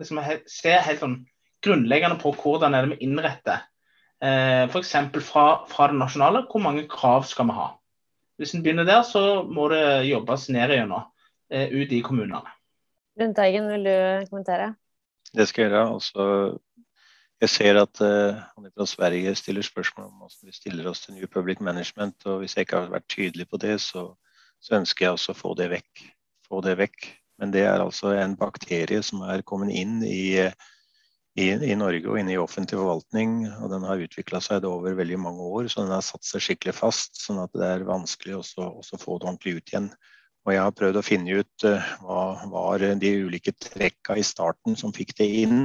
liksom, se helt sånn grunnleggende på hvordan er det vi innretter. Uh, F.eks. Fra, fra det nasjonale, hvor mange krav skal vi ha. Hvis en begynner der, så må det jobbes ned igjennom uh, ut i kommunene. Lundteigen, vil du kommentere? Det skal jeg gjøre. Også, jeg ser at uh, han fra Sverige stiller spørsmål om hvordan vi stiller oss til New Public Management. og Hvis jeg ikke har vært tydelig på det, så, så ønsker jeg også å få det vekk. Få det vekk. Men det er altså en bakterie som er kommet inn i i, i, Norge og inne i offentlig forvaltning. og Den har utvikla seg over veldig mange år, så den har satt seg skikkelig fast. sånn at det er vanskelig også få det ordentlig ut igjen. Og Jeg har prøvd å finne ut uh, hva var de ulike trekka i starten som fikk det inn.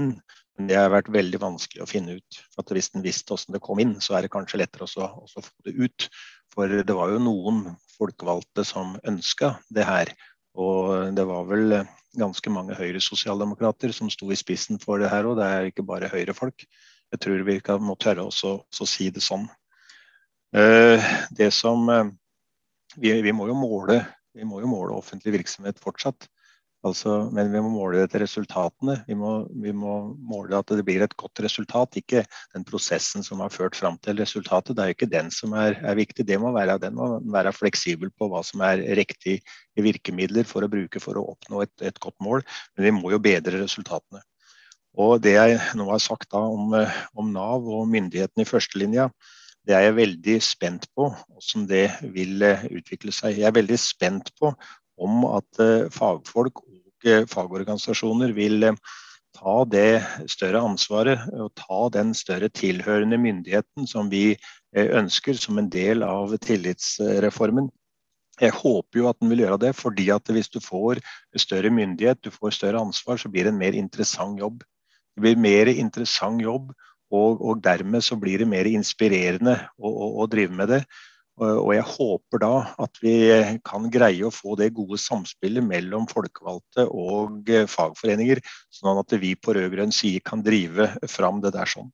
Men det har vært veldig vanskelig å finne ut. For Hvis en visste hvordan det kom inn, så er det kanskje lettere å få det ut. For det var jo noen folkevalgte som ønska det her. Og det var vel ganske mange Høyre-sosialdemokrater som sto i spissen for det her og Det er ikke bare Høyre-folk. Jeg tror vi kan, må tørre også, å si det sånn. Uh, det som uh, vi, vi, må måle, vi må jo måle offentlig virksomhet fortsatt. Altså, men vi må måle etter resultatene. Vi må, vi må, måle at det blir et godt resultat, ikke den prosessen som har ført fram til resultatet. Det er jo ikke den som er, er viktig. Det må være, den må være fleksibel på hva som er riktig virkemidler for å bruke for å oppnå et, et godt mål. Men vi må jo bedre resultatene. Og Det jeg nå har sagt om, om Nav og myndighetene i førstelinja, det er jeg veldig spent på hvordan det vil utvikle seg. Jeg er veldig spent på om at eh, fagfolk og eh, fagorganisasjoner vil eh, ta det større ansvaret og ta den større tilhørende myndigheten som vi ønsker som en del av tillitsreformen. Jeg håper jo at den vil gjøre det, fordi at hvis du får større myndighet, du får større ansvar, så blir det en mer interessant jobb. Det blir mer interessant jobb, og, og dermed så blir det mer inspirerende å, å, å drive med det. Og jeg håper da at vi kan greie å få det gode samspillet mellom folkevalgte og eh, fagforeninger, sånn at vi på rød-grønn side kan drive fram det der sånn.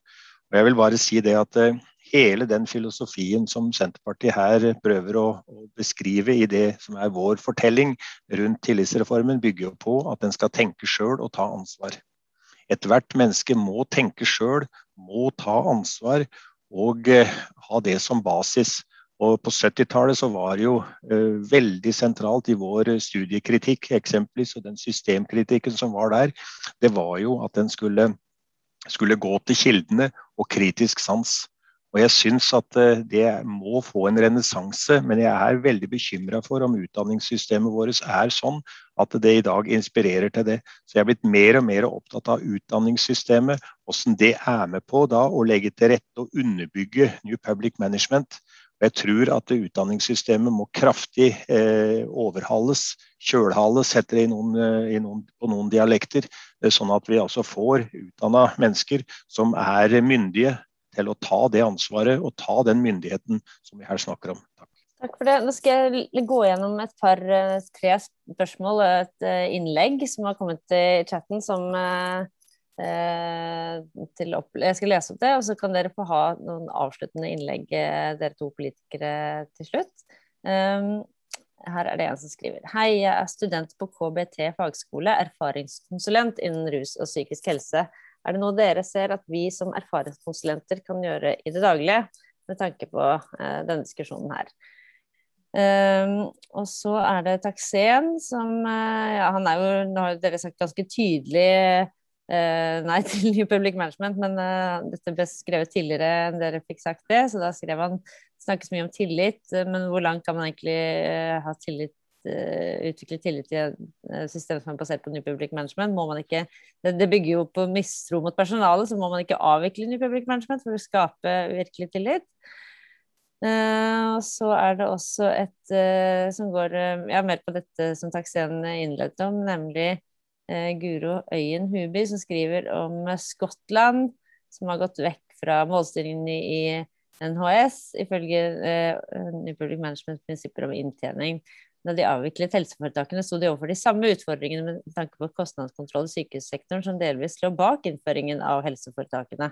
Og jeg vil bare si det at eh, hele den filosofien som Senterpartiet her prøver å, beskrive i det som er vår fortelling rundt tillitsreformen, bygger jo på at en skal tenke sjøl og ta ansvar. Ethvert menneske må tenke sjøl, må ta ansvar og eh, ha det som basis. Og På 70-tallet så var det jo uh, veldig sentralt i vår studiekritikk eksempelvis, og den systemkritikken som var der, det var jo at den skulle, skulle gå til kildene og kritisk sans. Og Jeg syns at uh, det må få en renessanse, men jeg er veldig bekymra for om utdanningssystemet vårt er sånn at det i dag inspirerer til det. Så jeg er blitt mer og mer opptatt av utdanningssystemet, hvordan det er med på da å legge til rette og underbygge New Public Management jeg tror at utdanningssystemet må kraftig eh, overhales, kjølhales, heter det i noen, i noen, på noen dialekter. Sånn at vi altså får utdanna mennesker som er myndige til å ta det ansvaret og ta den myndigheten som vi her snakker om. Takk. Takk for det. Nå skal jeg gå gjennom et par tre spørsmål og et innlegg som har kommet i chatten som Eh, jeg skal lese opp det, og så kan dere få ha noen avsluttende innlegg, eh, dere to politikere, til slutt. Um, her er det en som skriver. Hei, jeg er student på KBT fagskole, erfaringskonsulent innen rus og psykisk helse. Er det noe dere ser at vi som erfaringskonsulenter kan gjøre i det daglige, med tanke på uh, denne diskusjonen her? Um, og så er det Taksen som ja, han er jo, Nå har dere sagt ganske tydelig nei til New Public Management, men uh, dette ble skrevet tidligere enn dere fikk sagt det. Så da skrev han snakkes mye om tillit, uh, men hvor langt kan man egentlig ha tillit, utvikle tillit i et system som er basert på New Public Management? Må man ikke, det, bygger jo på mistro mot personalet, så må man ikke avvikle New Public Management for å skape virkelig tillit. og så er det også et som går ja, mer på dette som Taksen innledet om, nemlig eh, Guro Øyen Huby, som skriver om Skottland, som har gått vekk fra målstillingene i, NHS, ifølge eh, New Public Management-prinsipper om inntjening. Da de avviklet helseforetakene, sto de overfor de samme utfordringene med tanke på kostnadskontroll i sykehussektoren som delvis lå bak innføringen av helseforetakene.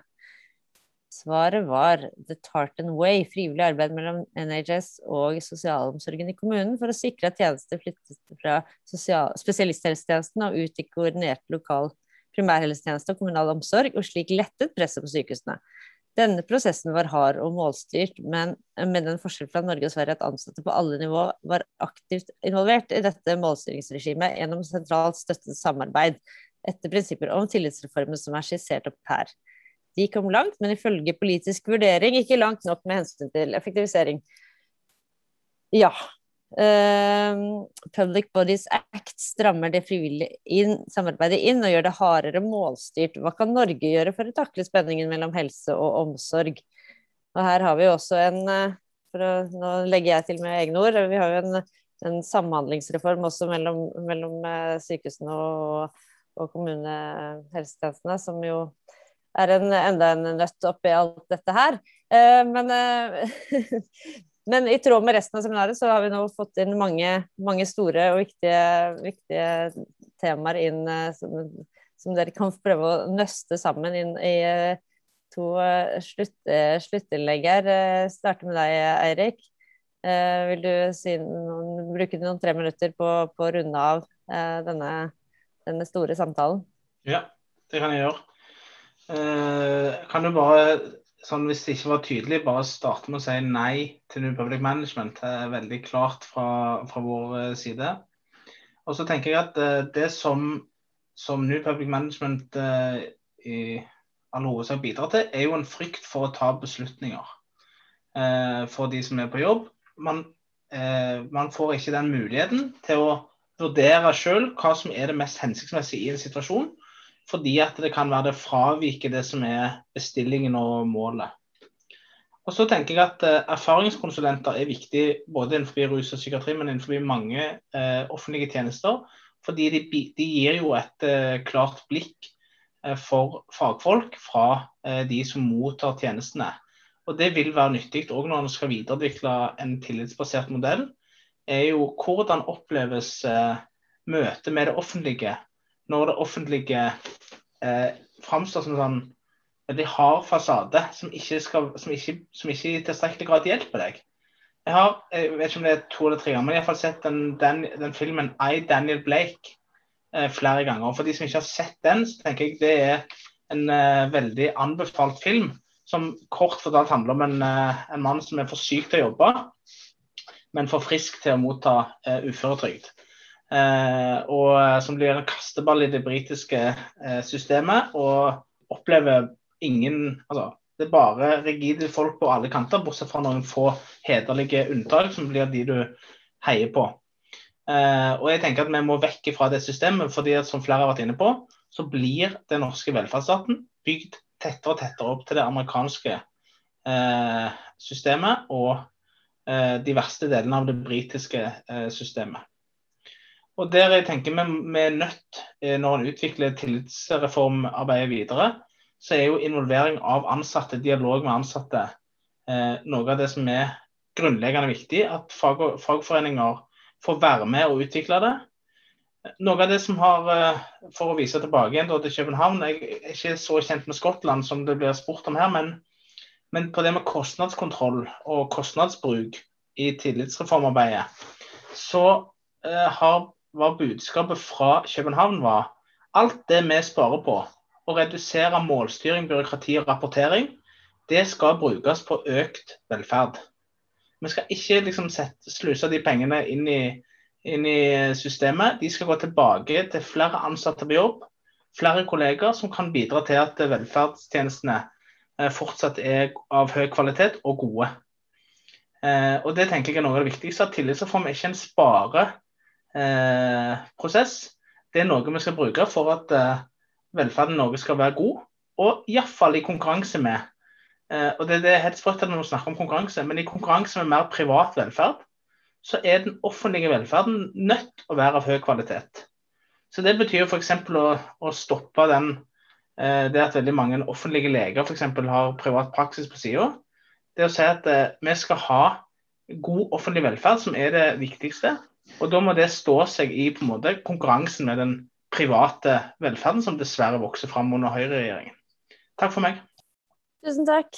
Svaret var The Tartan Way, frivillig arbeid mellom NHS og sosialomsorgen i kommunen for å sikre at tjenester flyttet fra spesialisthelsetjenesten og ut i koordinert lokal primærhelsetjeneste og kommunal omsorg, og slik lettet presset på sykehusene. Denne prosessen var hard og målstyrt, men med den forskjell fra Norge og Sverige at ansatte på alle nivå var aktivt involvert i dette målstyringsregimet gjennom sentralt støttet samarbeid, etter prinsipper om tillitsreformen som er skissert opp her. De kom langt, men ifølge politisk vurdering ikke langt nok med hensyn til effektivisering. Ja. Uh, Public Bodies Act strammer det frivillige inn, samarbeidet inn og gjør det hardere målstyrt. Hva kan Norge gjøre for å takle spenningen mellom helse og omsorg? Og her har vi også en eh, å, Nå legger jeg til med egne ord. Vi har jo en, en samhandlingsreform også mellom, mellom eh, sykehusene og, og kommunehelsetjenestene, som jo er en, enda en nøtt oppi alt dette her. Eh, men, eh, men, i tråd med resten av seminaret så har vi nå fått inn mange, mange store og viktige, viktige temaer inn eh, som, som, dere kan prøve å nøste sammen inn i to slutt, sluttinnlegg her. Starter med deg, Eirik. Vil du si noen, bruke noen tre minutter på, på å runde av denne, denne store samtalen? Ja, det kan jeg gjøre. Eh, kan du bare, sånn hvis det ikke var tydelig, bare starte med å si nei til New Public Management? Det er veldig klart fra, fra vår eh, side. Og så tenker jeg at eh, det som, som New Public Management i all hovedsak bidrar til, er jo en frykt for å ta beslutninger for de som er på jobb. Man, man får ikke den muligheten til å vurdere sjøl hva som er det mest hensiktsmessige i en situasjon fordi at det kan være det fraviker det som er bestillingen og målet. Og så tenker jeg at uh, Erfaringskonsulenter er viktig både innenfor rus og psykiatri, men innenfor mange uh, offentlige tjenester. Fordi de, gir jo et uh, klart blikk for fagfolk fra de som mottar tjenestene. Og Det vil være nyttig òg når en skal videreutvikle en tillitsbasert modell. er jo Hvordan oppleves møtet med det offentlige når det offentlige eh, framstår som sånn veldig hard fasade som ikke, skal, som, ikke, som ikke, i tilstrekkelig grad hjelper deg. Jeg har jeg vet ikke om det er to eller tre ganger, men jeg har sett den, den, den filmen I, Daniel Blake eh, flere ganger. Og For de som ikke har sett den, så tenker jeg det er en eh, veldig anbefalt film. Som kort fortalt handler om en, eh, en mann som er for syk til å jobbe, men for frisk til å motta eh, uføretrygd. Eh, og eh, som blir en kasteball i det britiske eh, systemet. Og opplever ingen altså, Det er bare rigide folk på alle kanter, bortsett fra noen få hederlige unntak, som blir de du heier på. og jeg tenker at Vi må vekk fra det systemet, fordi at, som flere har vært inne på, så blir den norske velferdsstaten bygd tettere og tettere opp til det amerikanske systemet. og de verste delene av det britiske systemet. Og der jeg tenker vi, vi er nødt, eh, når en utvikler tillitsreformarbeidet videre, så er jo involvering av ansatte, dialog med ansatte, eh, noe av det som er grunnleggende viktig. At fag, fagforeninger får være med og utvikle det. Noe av det som har, eh, For å vise tilbake igjen til København, jeg er ikke så kjent med Skottland som det blir spurt om her, men, men på det med kostnadskontroll og kostnadsbruk i tillitsreformarbeidet, så har var budskapet fra København var alt det vi sparer på, å redusere målstyring, byråkrati og rapportering, det skal brukes på økt velferd. Vi skal ikke liksom sluse de pengene inn i, inn i, systemet. De skal gå tilbake til flere ansatte på jobb, flere kolleger som kan bidra til at velferdstjenestene eh, fortsatt er av høy kvalitet og gode. Eh, og Det tenker jeg er noe av det viktigste. Tillitsreform er ikke en spare eh, prosess. Det er noe vi skal bruke for at eh, velferden i Norge skal være god, og iallfall i konkurranse med. Eh, og det, det er helt sprøtt når vi snakker om konkurranse, men i konkurranse med mer privat velferd, så er den offentlige velferden nødt å være av høy kvalitet. Så Det betyr f.eks. Å, å stoppe den, eh, det at veldig mange offentlige leger for eksempel, har privat praksis på sida. Det å si at eh, vi skal ha god offentlig velferd, som er det viktigste. Og da må det stå seg i på en måte konkurransen med den private velferden som dessverre vokser fram under høyreregjeringen. Takk for meg. Tusen takk.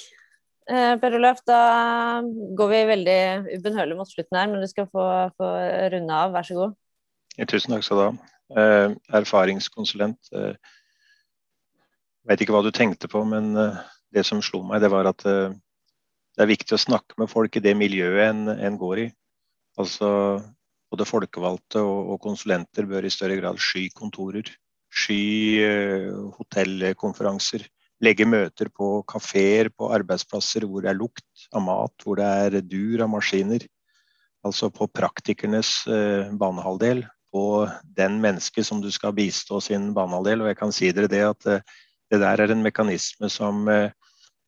Eh, per Olaf, da går vi veldig ubønnhørlig mot slutten her, men du skal få, få runde av. Vær så god. Ja, tusen takk skal du ha. Eh, erfaringskonsulent. Eh, vet ikke hva du tenkte på, men eh, det som slo meg, det var at eh, det er viktig å snakke med folk i det miljøet en, en går i. Altså både folkevalgte og, og, konsulenter bør i større grad sky kontorer. Sky eh, hotellkonferanser. Legge møter på kafeer, på arbeidsplasser hvor det er lukt av mat, hvor det er dur av maskiner. Altså på praktikernes eh, banehalvdel. På den mennesket som du skal bistå sin banehalvdel. Og jeg kan si dere det at eh, det der er en mekanisme som eh,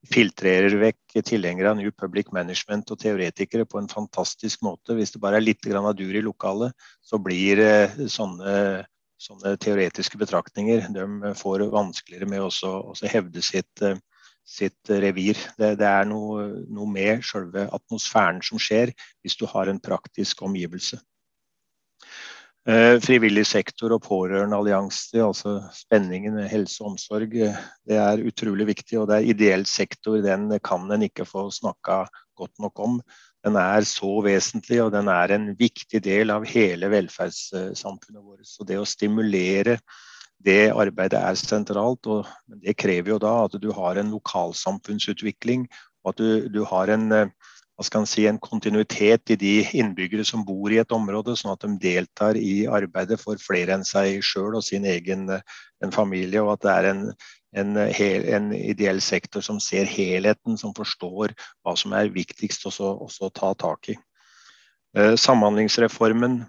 filtrerer vekk tilhengere av New Public Management og teoretikere på en fantastisk måte. Hvis det bare er litt av dur i lokalet, så blir eh, sånne, sånne teoretiske betraktninger de får vanskeligere med å hevde sitt, eh, sitt revir. Det, det er noe, noe med selve atmosfæren som skjer hvis du har en praktisk omgivelse. Eh, frivillig sektor og pårørendeallianser, altså spenningen med helse og omsorg, eh, det er utrolig viktig. Og det er ideell sektor, den kan en ikke få snakka godt nok om. Den er så vesentlig, og den er en viktig del av hele velferdssamfunnet vårt. Så det å stimulere det arbeidet er sentralt, og det krever jo da at du har en lokalsamfunnsutvikling, og at du, du har en eh, hva skal si, en kontinuitet i de innbyggere som bor i et område, sånn at de deltar i arbeidet for flere enn seg sjøl og sin egen familie. Og at det er en, en, en, ideell sektor som ser helheten, som forstår hva som er viktigst å ta tak i. Eh, samhandlingsreformen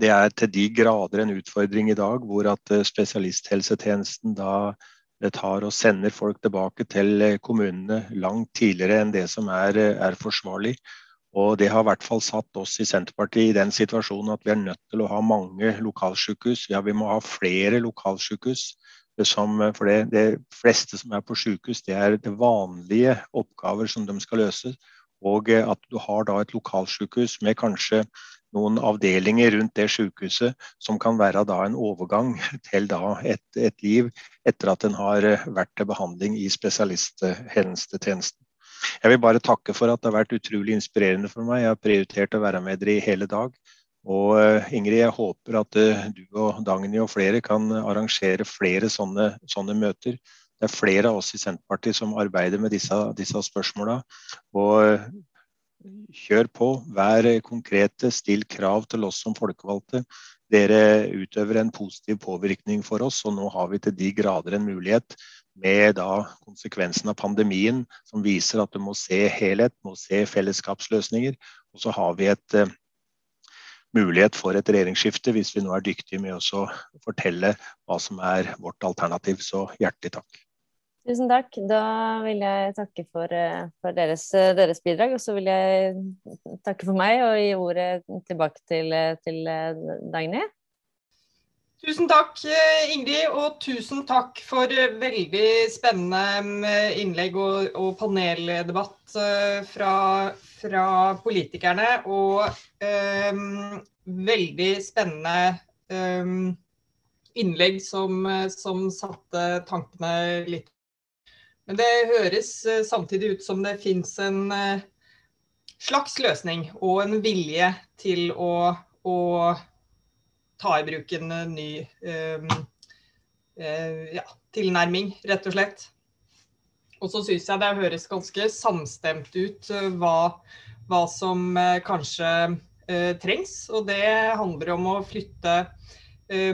det er til de grader en utfordring i dag, hvor at eh, spesialisthelsetjenesten da det tar og sender folk tilbake til eh, kommunene langt tidligere enn det som er, eh, er, forsvarlig. Og Det har i hvert fall satt oss i Senterpartiet i den situasjonen at vi er nødt til å ha mange lokalsykehus. Ja, vi må ha flere lokalsykehus. Som, for det, det, fleste som er på sykehus, det er det vanlige oppgaver som de skal løse. Og eh, at du har da et lokalsykehus med kanskje noen avdelinger rundt det sykehuset som kan være en overgang til et, et liv etter at en har eh, vært til behandling i spesialisthelsetjenesten. Jeg vil bare takke for at det har vært utrolig inspirerende for meg. Jeg har prioritert å være med dere i hele dag. Og eh, Ingrid, jeg håper at eh, du og Dagny og flere kan arrangere flere sånne, sånne møter. Det er flere av oss i Senterpartiet som arbeider med disse, disse spørsmåla. Og kjør på, vær konkrete, still krav til oss som folkevalgte. Dere utøver en positiv påvirkning for oss, og nå har vi til de grader en mulighet med da konsekvensen av pandemien som viser at du må se helhet, må se fellesskapsløsninger. Og så har vi et uh, mulighet for et regjeringsskifte hvis vi nå er dyktige med å fortelle hva som er vårt alternativ. Så hjertelig takk. Tusen takk. Da vil jeg takke for, eh, for deres, eh, deres, bidrag. Og så vil jeg takke for meg og gi ordet tilbake til, eh, til Dagny. Tusen takk, Ingrid, og tusen takk for veldig spennende innlegg og, og paneldebatt fra, fra, politikerne. Og um, veldig spennende um, innlegg som, som satte tankene litt men det høres eh, samtidig ut som det fins en eh, slags løsning og en vilje til å, å ta i bruk en eh, ny um, uh, ja, tilnærming, rett og slett. Og så syns jeg det høres ganske samstemt ut uh, hva, hva, som uh, kanskje trengs. Og det handler om å flytte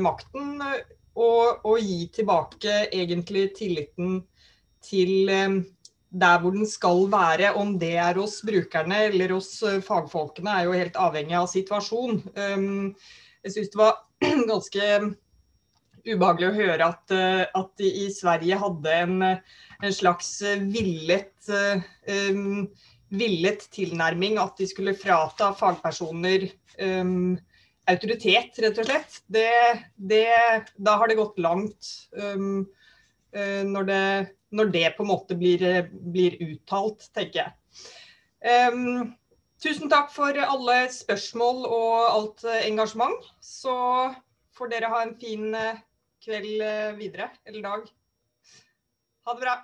makten og, og, gi tilbake egentlig tilliten til eh, der hvor den skal være. Om det er hos brukerne eller hos eh, fagfolkene, er jo helt avhengig av situasjon. Um, jeg syns det var ganske ubehagelig å høre at, eh, at de i Sverige hadde en, en slags villet, villet, tilnærming. At de skulle frata fagpersoner um, autoritet, rett og slett. Det, det, da har det gått langt. Um, når det når det på en måte blir, blir uttalt, tenker jeg. Um, tusen takk for alle spørsmål og alt engasjement. Så får dere ha en fin eh, kveld eh, videre, eller dag. Ha det bra.